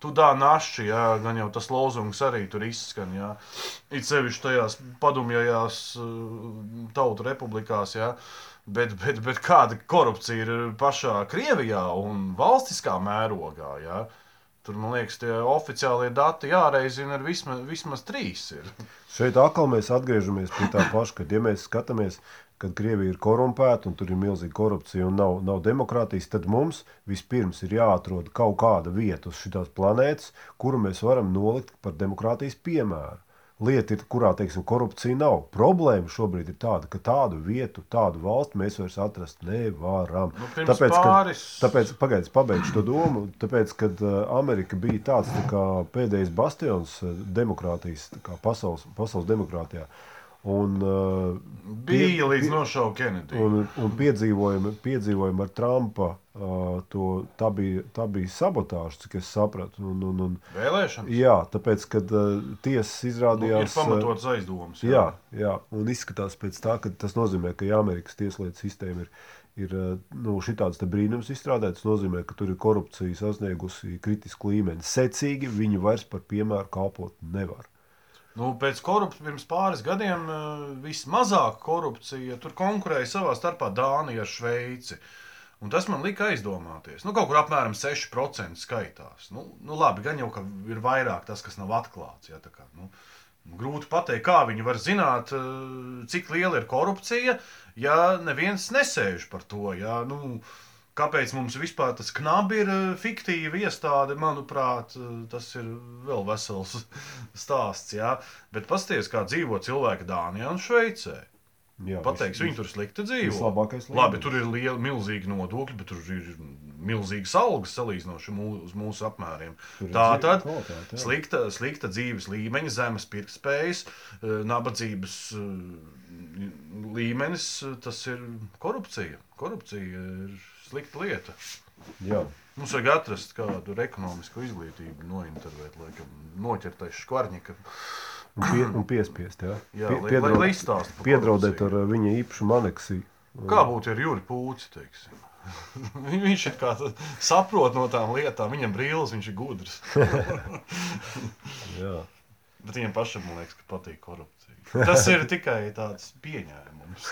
Tudā naši, jā, gan jau tas lozungs arī tur izskan. Jā. It sevišķi tajās padomjajās uh, tautu republikās. Jā. Bet, bet, bet kāda korupcija ir pašā Krievijā un valstiskā mērogā? Jā. Tur, man liekas, tie oficiālie dati jāreizina ar vismaz, vismaz trīs. Ir. Šeit atkal mēs atgriežamies pie tā paša, ka, ja mēs skatāmies, kad Krievija ir korumpēta un tur ir milzīga korupcija un nav, nav demokrātijas, tad mums vispirms ir jāatrod kaut kāda vieta uz šīs planētas, kuru mēs varam nolikt par demokrātijas piemēru. Lieta ir, kurā teiksim, korupcija nav. Problēma šobrīd ir tāda, ka tādu vietu, tādu valsti mēs vairs atrast nevaram. Nu, tāpēc, pāris- kad, tāpēc pagaidiet, pabeigšu to domu. Tāpēc, kad uh, Amerika bija tāds tā kā, pēdējais bastions uh, demokrātijas, kā pasaules, pasaules demokrātijā. Un, uh, Bija līdz nošaukt Kennedy. un, un piedzīvojumi, piedzīvojumi ar Trumpa, uh, to, tā, bija, tā bija sabotāža, cik es sapratu. Un, un, un, Vēlēšanas jā, tāpēc, kad uh, tiesas nu, ir izrādījās. uh, pamatots aizdomas. Jā, jā, un izskatās pēc tā, ka tas nozīmē, ka ja Amerikas tieslietu sistēma ir, ir eh, nu, šāds brīnums izstrādāts. Tas nozīmē, ka tur ir korupcija sasniegusi kritisku līmeni. Secīgi viņi vairs par piemēru kalpot nevar. Nu, pēc korupcijas pirms pāris gadiem eh, vismazāk korupcija tur konkurēja savā starpā Dānija ar Šveici. Un tas man lika aizdomāties. Nu, kaut kur apmēram 6% skaitās. Nu, nu, labi, gan jau ka ir vairāk tas, kas nav atklāts. Ja, kā, nu, grūti pateikt, kā viņi var zināt, eh, cik liela ir korupcija, ja neviens nesēž par to. Ja, nu, Kāpēc mums vispār tas knabi ir eh, fiktīva iestāde, manuprāt, eh, tas ir vēl vesels stāsts. Jā. Bet paskatieties, kā dzīvo cilvēki Dānijā un Šveicē. Jā, Pateiks, viņi tur slikti dzīvo. Labi, tur ir liela, milzīgi nodokļi, bet tur ir milzīgas algas salīdzinoši mū- uz mūsu apmēriem. Tur Tā tad kvalitāte, slikta, slikta dzīves līmeņa, zemes pirktspējas, eh, nabadzības līmenis, tas ir korupcija. Korupcija ir slikta lieta. Jā. Mums vajag atrast kādu ekonomisku izglītību, nointervēt, laikam, noķertais škvarņika. Un, pie, un piespiest. Jā, Jā, Pie- lai- piedraud- lai izstāsta par Piedraudēt ar viņa īpašumu aneksiju. Kā būtu ar Juri Pūci? teiksim? viņš ir kā saprot no tām lietām, viņam brīlis, viņš ir gudrs. Jā. Bet viņam pašam man liekas, ka patīk korupcija. Tas ir tikai tāds pieņēmums.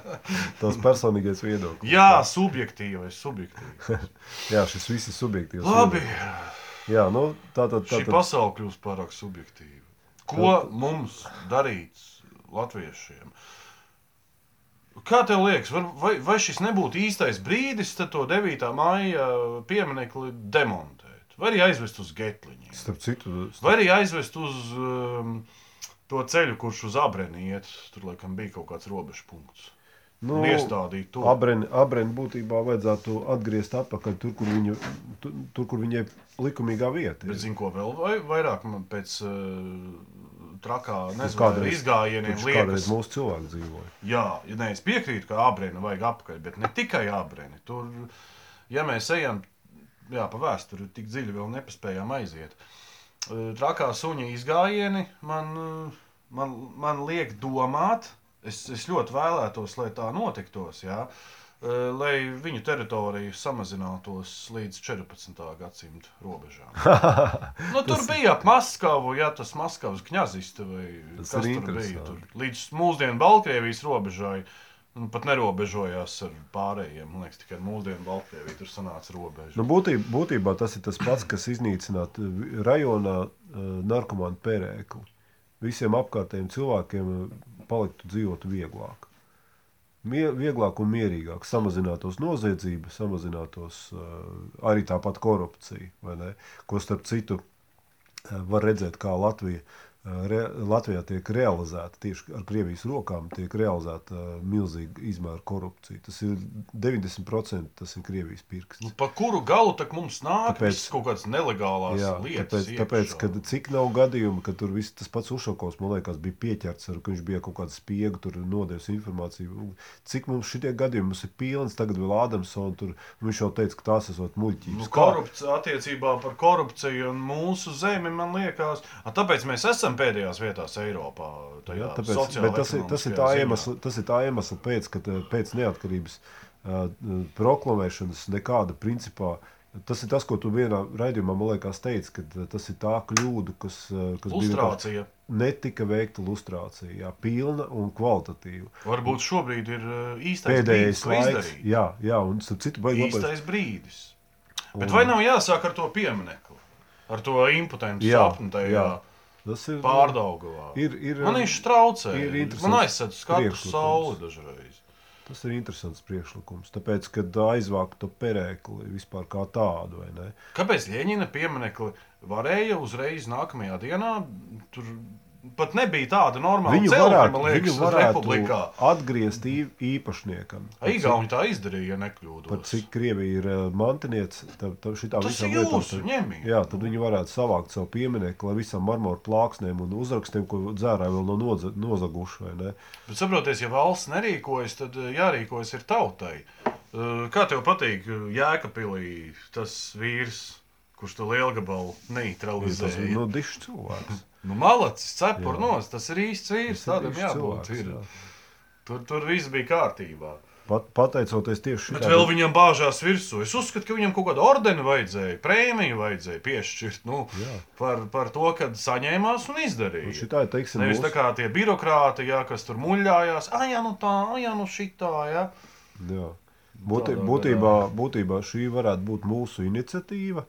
Tas personīgais viedoklis. Jā, subjektīvais, subjektīvs. Jā, šis viss ir subjektīvs. Labi, viedoklis. Jā, nu, tā tad. tā šī pasaule kļūst pārāk subjektīva. Ko mums darīt latviešiem? Kā tev liekas, var, vai, vai šis nebūtu īstais brīdis tad to 9. maija pieminekli demontēt? Vai arī aizvest uz Getliņiem? Starp citu, starp, Vai arī aizvest uz um, to ceļu, kurš uz abrēnu iet? Tur laikam bija kaut kāds robežu punkts. nu, Un iestādīt to. Abreni, abreni būtībā vajadzētu atgriezt atpakaļ tur, kur, viņu, tur, tur, kur viņai likumīgā vieta Bet zinu, ko vēl vai, vairāk man pēc uh, trakā nezinu, kādreiz- izgājieniem liekas. kādreiz mūsu cilvēki dzīvoja. Jā, ja ne, es piekrītu, ka abrēnu vajag apakaļ, bet ne tikai abrēnu. Tur, ja mēs ejam jā, pa vēsturi, tik dziļi vēl nepaspējām aiziet. Eh, Trakā suņa izgājieni man, eh, man, man liek domāt, es, es ļoti vēlētos, lai tā notiktos. Jā. eh, Lai viņu teritorija samazinātos līdz 14. gadsimta robežām. Nu, tur bija ap Maskavu, ja tas Maskavas kņaziste vai Tas kas tur bija. Tur līdz mūsdienu Baltkrievijas robežai. Nu, pat nerobežojās ar pārējiem. Man liekas, tikai mūsdienu Baltkrieviju tur sanāca robeža. Nu, būtībā, būtībā tas ir tas pats, kas iznīcināt eh, rajonā uh, narkomānu pērēkli. Visiem apkārtējiem cilvēkiem eh, paliktu dzīvot vieglāk. Mie, vieglāk un mierīgāk, samazinātos noziedzība, samazinātos uh, arī tāpat korupcija. Ko starp citu uh, var redzēt, kā Latvija, re, Latvijā tiek realizēta tieši ar Krievijas rokām, tiek realizēta uh, milzīga izmēra korupcija. Tas ir 90% tas ir Krievijas pirksts. Nu, pa kuru galu tak mums nāk Tāpēc- kaut kādas nelegālās Jā, lietas? tāpēc, tāpēc kad cik nav gadījumu, ka tur viss tas pats Ušakovs, man liekas, bija pieķerts, ar, ka viņš bija kaut kāda spiega, tur nodevis informāciju. Cik mums šitie gadījumi mums ir pilns, tagad vēl Ādamsons, tur viņš jau teica, ka tās esot muļķības. Nu, korupcija, attiecībā par korupciju un mūsu zemi, man liekas, tāpēc mēs esam pēdējās vietās Eiropā. Ja, tāpēc, tas ir, tas, ir tā iemesla, tas ir tā iemesla pēc, ka tā- pēc neatkarības uh, proklamēšanas nekāda principā. Tas ir tas, ko tu vienā raidījumā, man liekas, teici, ka uh, tas ir tā kļūda, kas, kas bija Lustrācija. netika veikta lustrācija, jā, pilna un kvalitatīva. Varbūt šobrīd ir īstais brīdis, Pēdējais ko laiks, izdarīt. jā, jā, un starp citu, baigi labais. Īstais brīdis. Bet Un- vai nav jāsāk ar to pieminiektu? ar to impotentu Jā, sapni tajā jā. Tas ir pārdaugavā. Ir, ir, Man viņš traucē. Man aizsaka skatu sauli dažreiz. Tas ir interesants priekšlikums. Tāpēc, kad aizvākt to perēkli vispār kā tādu, vai ne? Kāpēc Lieņina pieminekli varēja uzreiz nākamajā dienā? Tur pat nebija tāda normāla Viņu celtne, varētu, man liekas, viņu republikā. atgriezt īpašniekam. Igauni tā izdarīja, ja nekļūdos. Par cik Krievija ir eh, mantiniece, tad tā, šitā Tas visam tad- ņemiet. Jā, tad viņi varētu savākt savu pieminiektu ar visam marmoru plāksnēm un uzrakstiem, ko dzērāji vēl no noza, nozaguši. vai ne? Bet saprotiet, ja valsts nerīkojas, tad eh, jārīkojas ir tautai. Eh, Kā tev patīk Jēkabīlī tas vīrs, kurš to lielu gabalu Tas ir neutralizēja? nu, dišs cilvēks. Nu, malacis, cepur nos, tas ir īsts vīrs, tādam jābūt. cilvēks, jā. Tur, tur viss bija kārtībā. Pat, pateicoties tieši Bet šitam- vēl viņam bāžās virsū. Es uzskatu, ka viņam kaut kādu ordeni vajadzēja, prēmiju vajadzēja piešķirt nu, Jā. par, par to, ka saņēmās un izdarīja. Šitā ir, teiksim, Nevis mūsu- tā kā tie birokrāti, jā, kas tur muļājās, ah, jā, nu tā, ah, jā, nu šitā. Jā. Jā. Būtī, Tādā būtībā, būtībā šī varētu būt mūsu iniciatīva.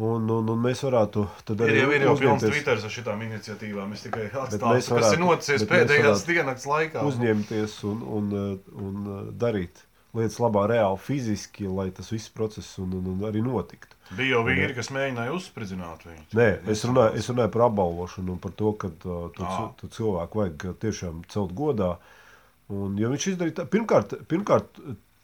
Un, un, un mēs varētu tad Ir arī jau, ir jau pilns Twitter ar šitām iniciatīvām. Es tikai atstāstu, kas ir noticis pēdējās dienas laikā. uzņemties un, un, un darīt lietas labā, reāli, fiziski, lai tas viss process un, un, un arī notiktu. Bija jau vīri, kas mēģināja uzspridzināt viņu. Nē, es runāju, es runāju par apbalvošanu un par to, ka uh, to, cil- to cilvēku vajag uh, tiešām celt godā. Un, ja viņš izdarīja tā, pirmkārt, pirmkārt,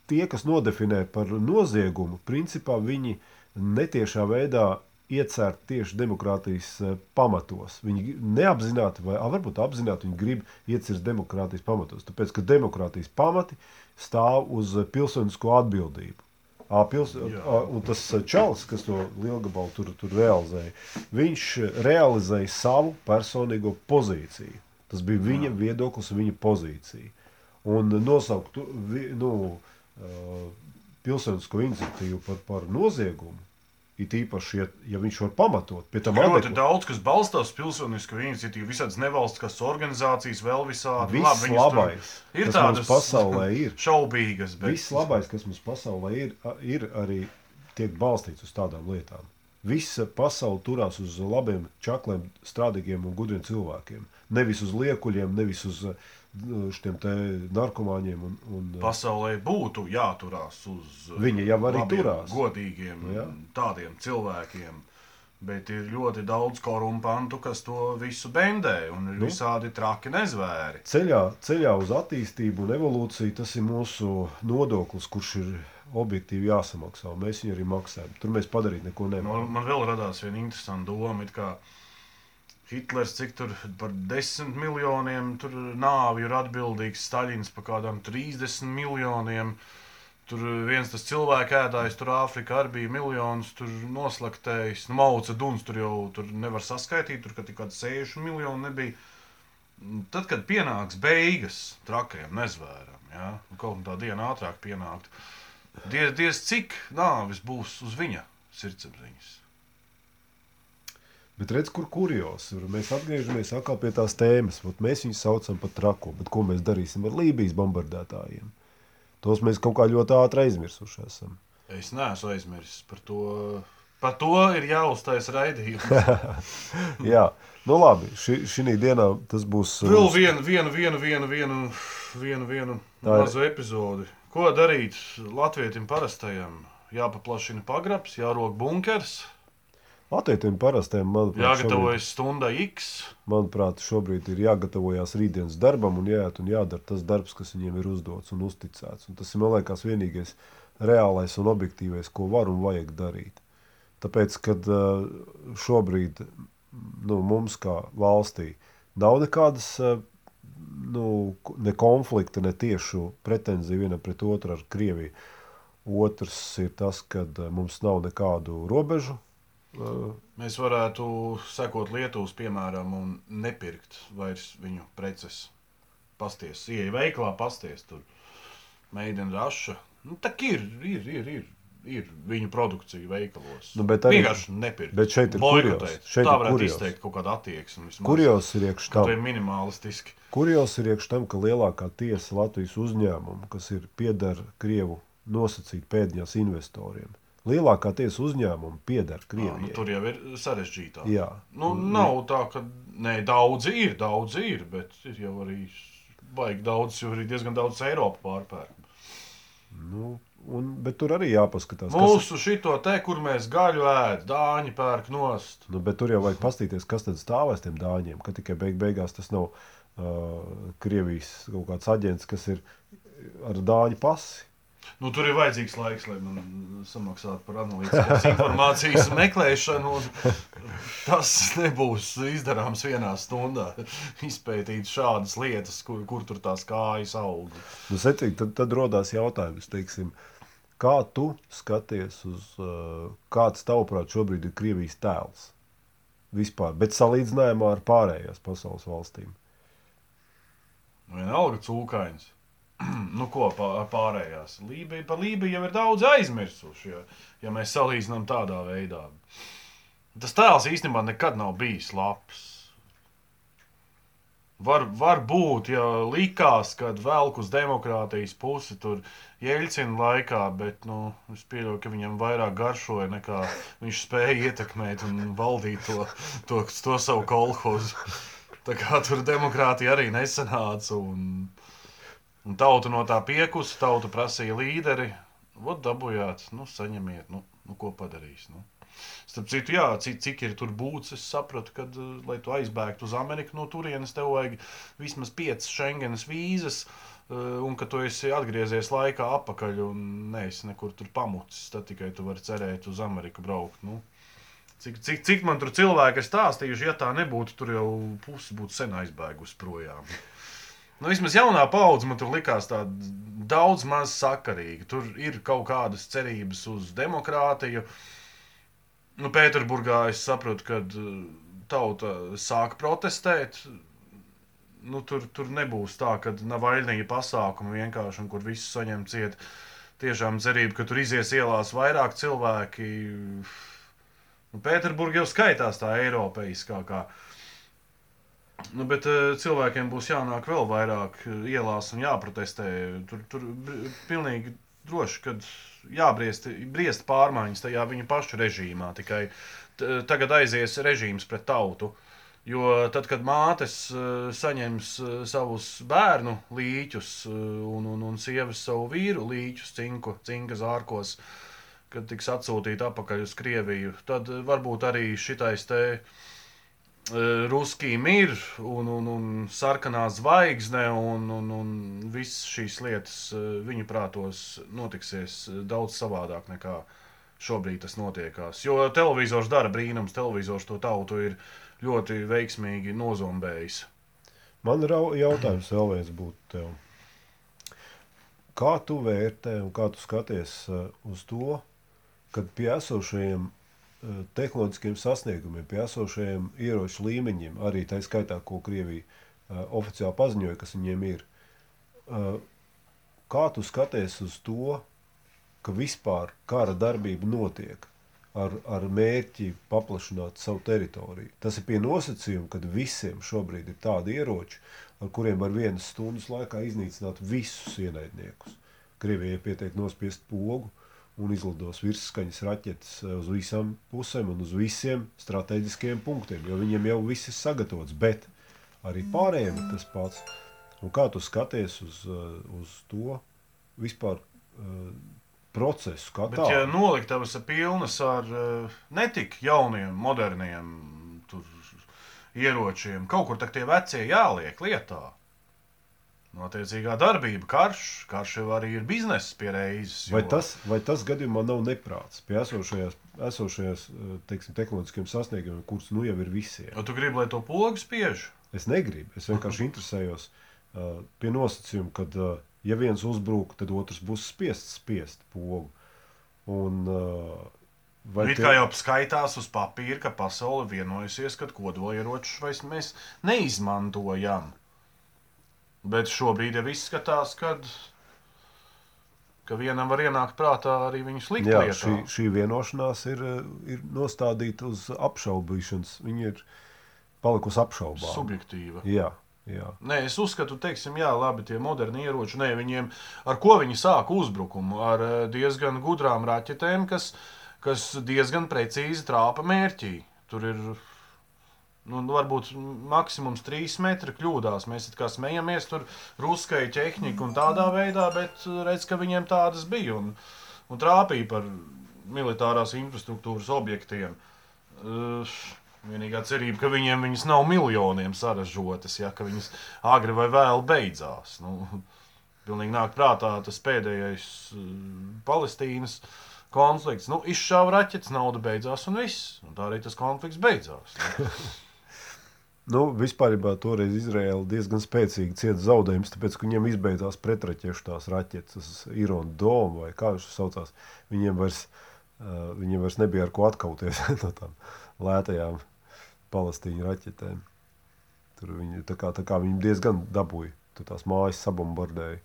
tie, kas nodefinē par noziegumu, principā viņi netiešā veidā iecērt tieši demokrātijas eh, pamatos. Viņi neapzināti, vai a, varbūt apzināti, viņi grib iecirst demokrātijas pamatos. Tāpēc, ka demokrātijas pamati stāv uz eh, pilsonisko atbildību. Ā, Pils, ā, un tas eh, čalis, kas to lielgabalu tur, tur realizēja, viņš realizēja savu personīgo pozīciju. Tas bija viņa viedoklis, viņa pozīcija. Un nosaukt nu, pilsonisko iniciatīvu par, par noziegumu, it īpaši, ja, ja viņš var pamatot, pie tam Ļoti daudz, kas balstās pilsonisko iniciatīvu, visādas nevalstiskas organizācijas, vēl visādi. Viss Labi, labais, ir tādas pasaulē ir. šaubīgas, bet Viss labais, kas mums pasaulē ir, ir arī tiek balstīts uz tādām lietām. Visa pasaule turās uz labiem, čakliem, strādīgiem un gudriem cilvēkiem. Nevis uz liekuļiem, nevis uz uh, šiem te narkomāņiem. Un, un, uh, pasaulē būtu jāturās uz Viņi jau arī labiem, turās. godīgiem, Nu jā. tādiem cilvēkiem. Bet ir ļoti daudz korumpantu, kas to visu bendē, un ir Nu. visādi traki nezvēri. ceļā, ceļā uz attīstību un evolūciju tas ir mūsu nodoklis, kurš ir objektīvi jāsamaksā. Mēs viņu arī maksājam. Tur mēs padarīt neko Man, nevaram. man vēl radās viena interesanta doma, it kā Hitlers, cik tur par desmit miljoniem nāvi ir atbildīgs, Staļins par kādām 30 miljoniem. Tur viens tas cilvēks ēdājs, tur Āfrikā arī bija miljonus, tur noslaktējis. Nu, Mauca Duns tur jau tur nevar saskaitīt, tur kaut kādi 6 miljoni nebija. Tad, kad pienāks beigas trakajam nezvēram, ja, nu, kaut kā tā diena ātrāk pienākt, diez, diez cik nāvis būs uz viņa sirdsapziņas. Bet redz, kur kurjos ir. Mēs atgriežamies atkal pie tās tēmas. Vat Mēs viņus saucam par trako. Bet ko mēs darīsim ar Lībijas bombardētājiem? Tos mēs kaut kā ļoti ātri aizmirsuši esam. Es neesmu aizmirsis par to. Par to ir jāuztais raidījums. Jā, nu labi. Šī, šī dienā tas būs. uh, Vēl vienu, vienu, vienu, vienu, vienu, vienu, vienu mazu epizodi. Ko darīt Latvijam parastajam? Jāpaplašina pagrabs, jārok bunkers, Latvijiem parastiem, manuprāt, šobrīd, jāgatavojas stunda X. manuprāt, šobrīd ir jāgatavojas rītdienas darbam un jāiet un jādara tas darbs, kas viņiem ir uzdots un uzticēts. Un tas ir, man liekas, vienīgais reālais un objektīvais, ko var un vajag darīt. Tāpēc, kad uh, šobrīd nu, mums kā valstī nav nekādas uh, nu, ne konflikta, ne tiešu pretenziju vienam pret otru ar Krieviju. Otrs ir tas, ka mums nav nekādu robežu. Mēs varētu sekot Lietuvas piemēram un nepirkt vairs viņu preces. Pasties, ieeja veiklā, pasties tur. Meidena raša. Nu, tā ir, ir, ir, ir, ir viņu produkcija veikalos. Nu, bet arī- Vienkārši nepirkt. bet šeit ir kurjos, šeit tā ir varētu kurjos. izteikt kaut kādu attieksmi. Kurjos ir Kaut tam? vai minimalistiski. Kurjos ir iekšā tam, ka lielākā tiesa Latvijas uzņēmumu, kas ir pieder Krievu nosacīt pēdiņās investoriem, lielākā tiesa uzņēmuma pieder Jā, nu, Krievijai. tur jau ir sarežģītāk. Jā. Nu, nav tā, ka nē, daudzi ir, daudzi ir, bet ir jau arī baigi daudz, jo arī diezgan daudz Eiropu pārpērk. Nu, un, bet tur arī jāpaskatās. kas- Mūsu šito te, kur mēs gaļu ēd, dāņi pērk nost. Nu, bet tur jau vajag paskatīties, kas tad stāv aiz tiem dāņiem. Ka tikai beig beigās tas nav uh, Krievijas kaut kāds aģents, kas ir ar dāņu pasi. Nu, tur ir vajadzīgs laiks, lai man samaksātu par analītiskās informācijas meklēšanu. un Tas nebūs izdarāms vienā stundā. Izpētīt šādas lietas, kur, kur tur tās kājas aug. Nu, secīgi, tad, tad rodās jautājums, teiksim, kā tu skaties uz, kāds tavuprāt šobrīd ir Krievijas tēls vispār, bet salīdzinājumā ar pārējās pasaules valstīm. Vienalga cūkains. nu, ko pā- pārējās? Lībija, par Lībiju jau ir daudz aizmirsuši, ja, ja mēs salīdzinām tādā veidā. Tas tēls īstenībā nekad nav bijis labs. Var, var būt, ja likās, ka velk uz demokrātijas pusi tur Jeļcina laikā, bet nu, es pieļauju, ka viņam vairāk garšoja nekā viņš spēja ietekmēt un valdīt to, to, to savu kolhozu. Tā kā tur demokrātija arī nesanāca. Un, un tauta no tā piekusa, tauta prasīja līderi. Vot dabūjāt, nu, saņemiet, nu, nu ko padarīs. Nu. Starp citu, jā, cik, cik ir tur būts, es sapratu, ka, eh, lai tu aizbēgtu uz Ameriku no turienes, tev vajag vismaz piecas Schengenas vīzas, eh, un ka tu esi atgriezies laikā atpakaļ un neesi nekur tur pamucis. Tad tikai tu vari cerēt uz Ameriku braukt. Nu. Cik, cik, cik man tur cilvēki ir stāstījuši, ja tā nebūtu, tur jau pusi būtu sen aizbēgusi projām. Nu, vismaz jaunā paudze man tur likās tāda daudz maz sakarīga. Tur ir kaut kādas cerības uz demokrātiju. Nu, Pēterburgā es saprotu, ka tauta sāk protestēt. Nu, tur, tur nebūs tā, ka nav vainīgi pasākumi vienkārši, un kur viss saņem ciet. Tiešām cerība, ka tur izies ielās vairāk cilvēki. Nu, Pēterburgā jau skaitās tā Eiropeiskākā. Nu, bet uh, cilvēkiem būs jānāk vēl vairāk uh, ielās un jāprotestē. Tur, tur pilnīgi droši, ka jābriest briest pārmaiņas tajā viņu pašu režīmā. Tikai t- tagad aizies režīms pret tautu. Jo tad, kad mātes uh, saņems uh, savus bērnu līķus uh, un, un, un sievas savu vīru līķus, cinku, cinka zārkos, kad tiks atsūtīti atpakaļ uz Krieviju, tad uh, varbūt arī šitais te Ruskī mir un, un, un sarkanā zvaigzne un, un, un visas šīs lietas eh, viņu prātos notiksies eh, daudz savādāk nekā šobrīd tas notiekās. Jo televizors dara brīnums, televizors to tautu ir ļoti veiksmīgi nozombējis. Man ir au- jautājums vēl viens būtu tev. Kā tu vērtē un kā tu skaties uz to, kad pie esošajiem tehnoloģiskiem sasniegumiem, pie esošajiem ieroču līmeņiem, arī tā skaitā, ko Krievija uh, oficiāli paziņoja, kas viņiem ir, uh, kā tu skaties uz to, ka vispār kara darbība notiek ar, ar mērķi paplašināt savu teritoriju. Tas ir pie nosacījuma, ka visiem šobrīd ir tādi ieroči, ar kuriem var vienas stundas laikā iznīcināt visus ienaidniekus. Krievijai pietiek nospiest pogu un izlidos virsskaņas raķetes eh, uz visām pusēm un uz visiem strateģiskiem punktiem, jo viņiem jau viss ir sagatavots, bet arī pārējiem ir tas pats. Un kā tu skaties uz, eh, uz to vispār uh, procesu, kā tādu? ja noliktavas ir pilnas ar eh, netik jauniem, moderniem tur, ieročiem, kaut kur tie vecie jāliek lietā. Notiecīgā darbība, karš, karš jau arī ir bizness pie reizes. Vai tas, vai tas gadījumā nav neprāts pie esošajās, esošajās eh, teiksim, tehnoloģiskiem sasniegumiem, kurus nu jau ir visiem? Vai tu gribi, lai to pogu spiež? Es negribu, es vienkārši interesējos uh, pie nosacījuma, ka, uh, ja viens uzbrūk, tad otrs būs spiests spiest pogu. Un, uh, Vai It kā jau skaitās uz papīra, ka pasaule vienojusies, ka kodolieročus mēs neizmantojam. Bet šobrīd jau izskatās, kad, ka vienam var ienākt prātā arī viņus likt Jā, lietā. šī, šī vienošanās ir, ir nostādīta uz apšaubīšanas. Viņa ir palikusi apšaubāma. Subjektīva. Jā, Jā. Nē, es uzskatu, teiksim, jā, labi, tie moderni ieroči, nē, viņiem, ar ko viņi sāka uzbrukumu? Ar eh, diezgan gudrām raķetēm, kas, kas diezgan precīzi trāpa mērķī. Tur ir, nu, varbūt maksimums 3 metri kļūdās. Mēs kā smejamies, tur ruskai ķehnika un tādā veidā, bet eh, redz, ka viņiem tādas bija un, un trāpīja par militārās infrastruktūras objektiem. Uh, Vienīgā cerība, ka viņiem viņas nav miljoniem saražotas, ja ka viņas agri vai vēlu beidzās. Nu, pilnīgi nāk prātā tas pēdējais uh, Palestīnas konflikts. Nu, izšāva raķetes, nauda beidzās un viss. Un tā arī tas konflikts beidzās. Nu. Vispār toreiz Izraela diezgan spēcīgi cieta zaudējumus, tāpēc, ka viņiem izbeidzās pretraķešu tās raķetes, Irona Doma vai kā viņš saucās. Viņiem vairs, uh, viņiem vairs nebija ar ko atkauties no tām lētajām palestīņu raķetēm. Tur viņi, tā kā, tā kā viņi diezgan dabūja, tur tās mājas sabombardēja.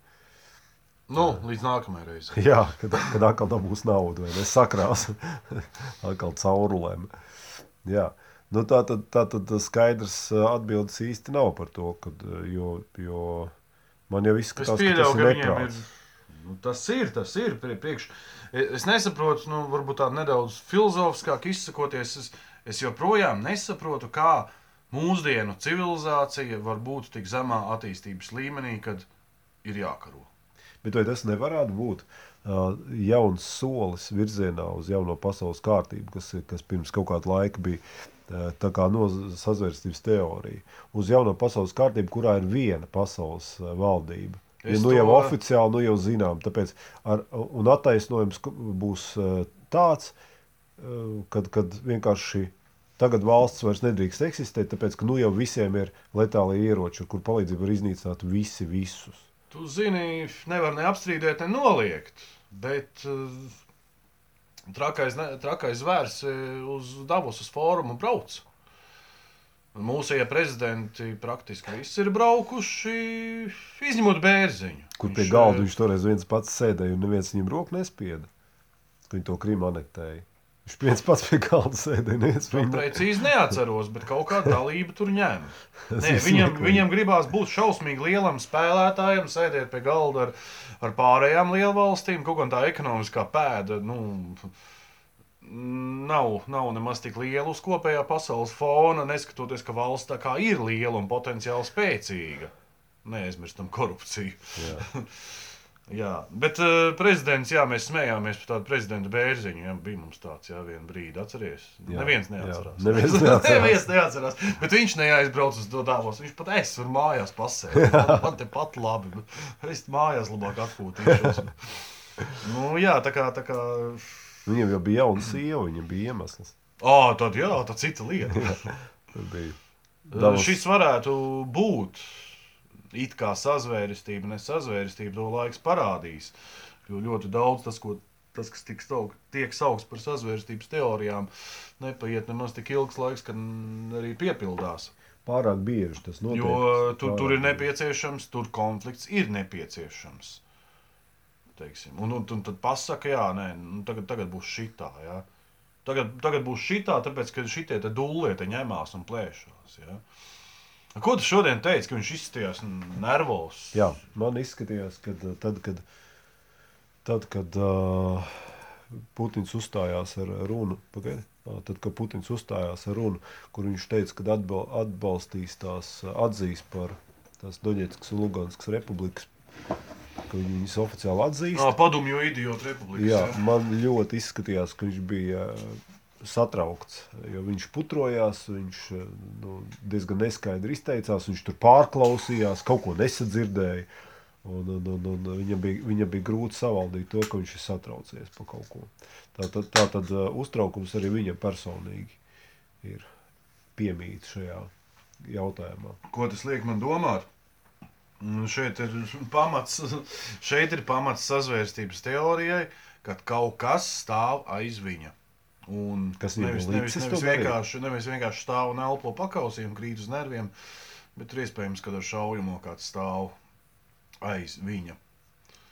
Nu, līdz nākamajai reizei. Jā, kad, kad atkal dabūs naudu, vai ne? Sakrās atkal caurulēm. Jā. Nu, tā tad, tā tad skaidrs atbildes īsti nav par to, kad, jo, jo man jau izskatās, Es pieļauju, ka tas ir viņiem ir. neprāts. Nu, tas ir, tas ir prie- priekš. E- Es nesaprotu, nu, varbūt tā nedaudz filozofiskāk izsakoties. Es, es joprojām nesaprotu, kā mūsdienu civilizācija var būt tik zemā attīstības līmenī, kad ir jākaro. Bet vai tas nevarētu būt jauns solis virzienā uz jauno pasaules kārtību, kas, kas pirms kaut kāda laika bija tā kā no sazvērstības teorija, uz jauno pasaules kārtību, kurā ir viena pasaules uh, valdība? Ja, Es nu jau to- oficiāli, nu jau zinām, tāpēc ar, un attaisnojums būs uh, tāds, kad, kad vienkārši tagad valsts vairs nedrīkst eksistēt, tāpēc, ka nu jau visiem ir letāli ieroči, kur palīdzību var iznīcināt visi visus. Tu zini, nevar ne apstrīdēt, ne noliegt. Bet uh, trakais, ne, trakais zvērs eh, uz Davosas fórumu brauc. Mūsu prezidenti praktiski visi ir braukuši, izņemot bērziņu. Kur pie galda eh, viņš toreiz viens pats sēdēja un neviens viņam roku nespieda. Viņi to Krimu anektēja. Viņš viens pats pie galda sēdēja. Nu, viņu precīzi neatceros, bet kaut kāda dalība tur ņem. Tas Nē, viņam, viņam gribās būt šausmīgi lielam spēlētājam, sēdēt pie galda ar, ar pārējām lielvalstīm. Kaut kā tā ekonomiskā pēda nu, nav, nav nemaz tik liela uz kopējā pasaules fona, neskatoties, ka valsts tā kā ir liela un potenciāli spēcīga. Neaizmirstam korupciju. Jā. Jā, bet uh, prezidents, jā, mēs smējāmies par tādu prezidenta bērziņu. Jā, bija mums tāds, jā, viena brīdi atceries. Jā, Neviens jā, neatcerās. neviens neatcerās. neviens neatcerās. Bet viņš neaizbrauc uz to dāvos. Viņš pat es tur mājās pasēju. Man, man te pat labi. bet Es mājās labāk atpūtīšos. Nu, jā, tā kā. Tā kā... Viņam jau bija jauna sieva, viņam bija iemesls. Oh, tad jā, tā cita lieta. Bija. Davos. Šis varētu būt it kā sazvērestība, ne sazvērestība, to laiks parādīs. Jo ļoti daudz tas, ko, tas kas tiek, staug, tiek saukts par sazvērestības teorijām, nepaiet nemaz tik ilgs laiks, kad arī piepildās. pārāk bieži tas notiek. Jo tur, tur ir nepieciešams, tur konflikts ir nepieciešams. Teiksim. Un, un, un tad pasaka, jā, nē, nu, tagad, tagad būs šitā. Jā. Tagad, tagad būs šitā, tāpēc, ka šitie te dūlie te ņemās un plēšās. Jā. Ko tu šodien teici, ka viņš izskatījās nervos? Jā, man izskatījās, ka tad, kad, tad, kad uh, Putins uzstājās ar runu, pagaidi, Ā, tad, kad Putins uzstājās ar runu, kur viņš teica, ka atbal, atbalstīs tās ā, atzīs par tās Doņetskas un Luganskas republikas, ka viņi viņas oficiāli atzīs. Ā, Padomju idiotu republikas. Jā, jā. man ļoti izskatījās, ka viņš bija satraukts, jo viņš putrojās, viņš ā, nu, diezgan neskaidri izteicās, viņš tur pārklausījās, kaut ko nesadzirdēja. Un, un, un, un viņam, bija, viņam bija grūti savaldīt to, ka viņš ir satraucies par kaut ko. Tā tad, tā tad uh, uztraukums arī viņam personīgi ir piemīts šajā jautājumā. Ko tas liek man domāt? Nu, Šeit ir pamats, šeit ir pamats sazvērstības teorijai, ka kaut kas stāv aiz viņa. Un Kas nevis, ir nevis, nevis, darīt? vienkārši, nevis vienkārši stāv un elpo pakausiem, krīt uz nerviem, bet ir iespējams, ka ar šaujumu kāds stāv aiz viņa.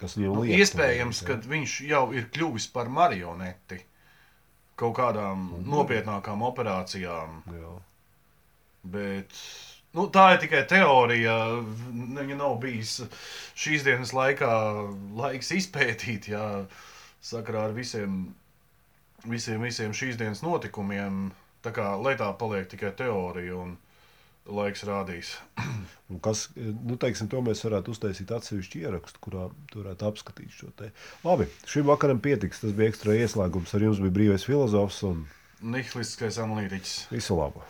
Kas viņam Nu, liek to iespējams, ka viņš jau ir kļuvis par marioneti kaut kādām Mhm. nopietnākām operācijām. jā? Bet Nu, tā ir tikai teorija. Viņa nav bijis šīs dienas laikā laiks izpētīt, jā, sakarā ar visiem, visiem, visiem šīs dienas notikumiem. Tā kā, lai tā paliek tikai teorija un laiks rādīs. Un kas, nu, teiksim, to mēs varētu uztaisīt atsevišķu ierakstu, kurā varētu apskatīt šo te. Labi, šim vakaram pietiks. Tas bija ekstra ieslēgums. Ar jums bija brīvais filozofs un Nihilistiskais analītiķis. visu labu!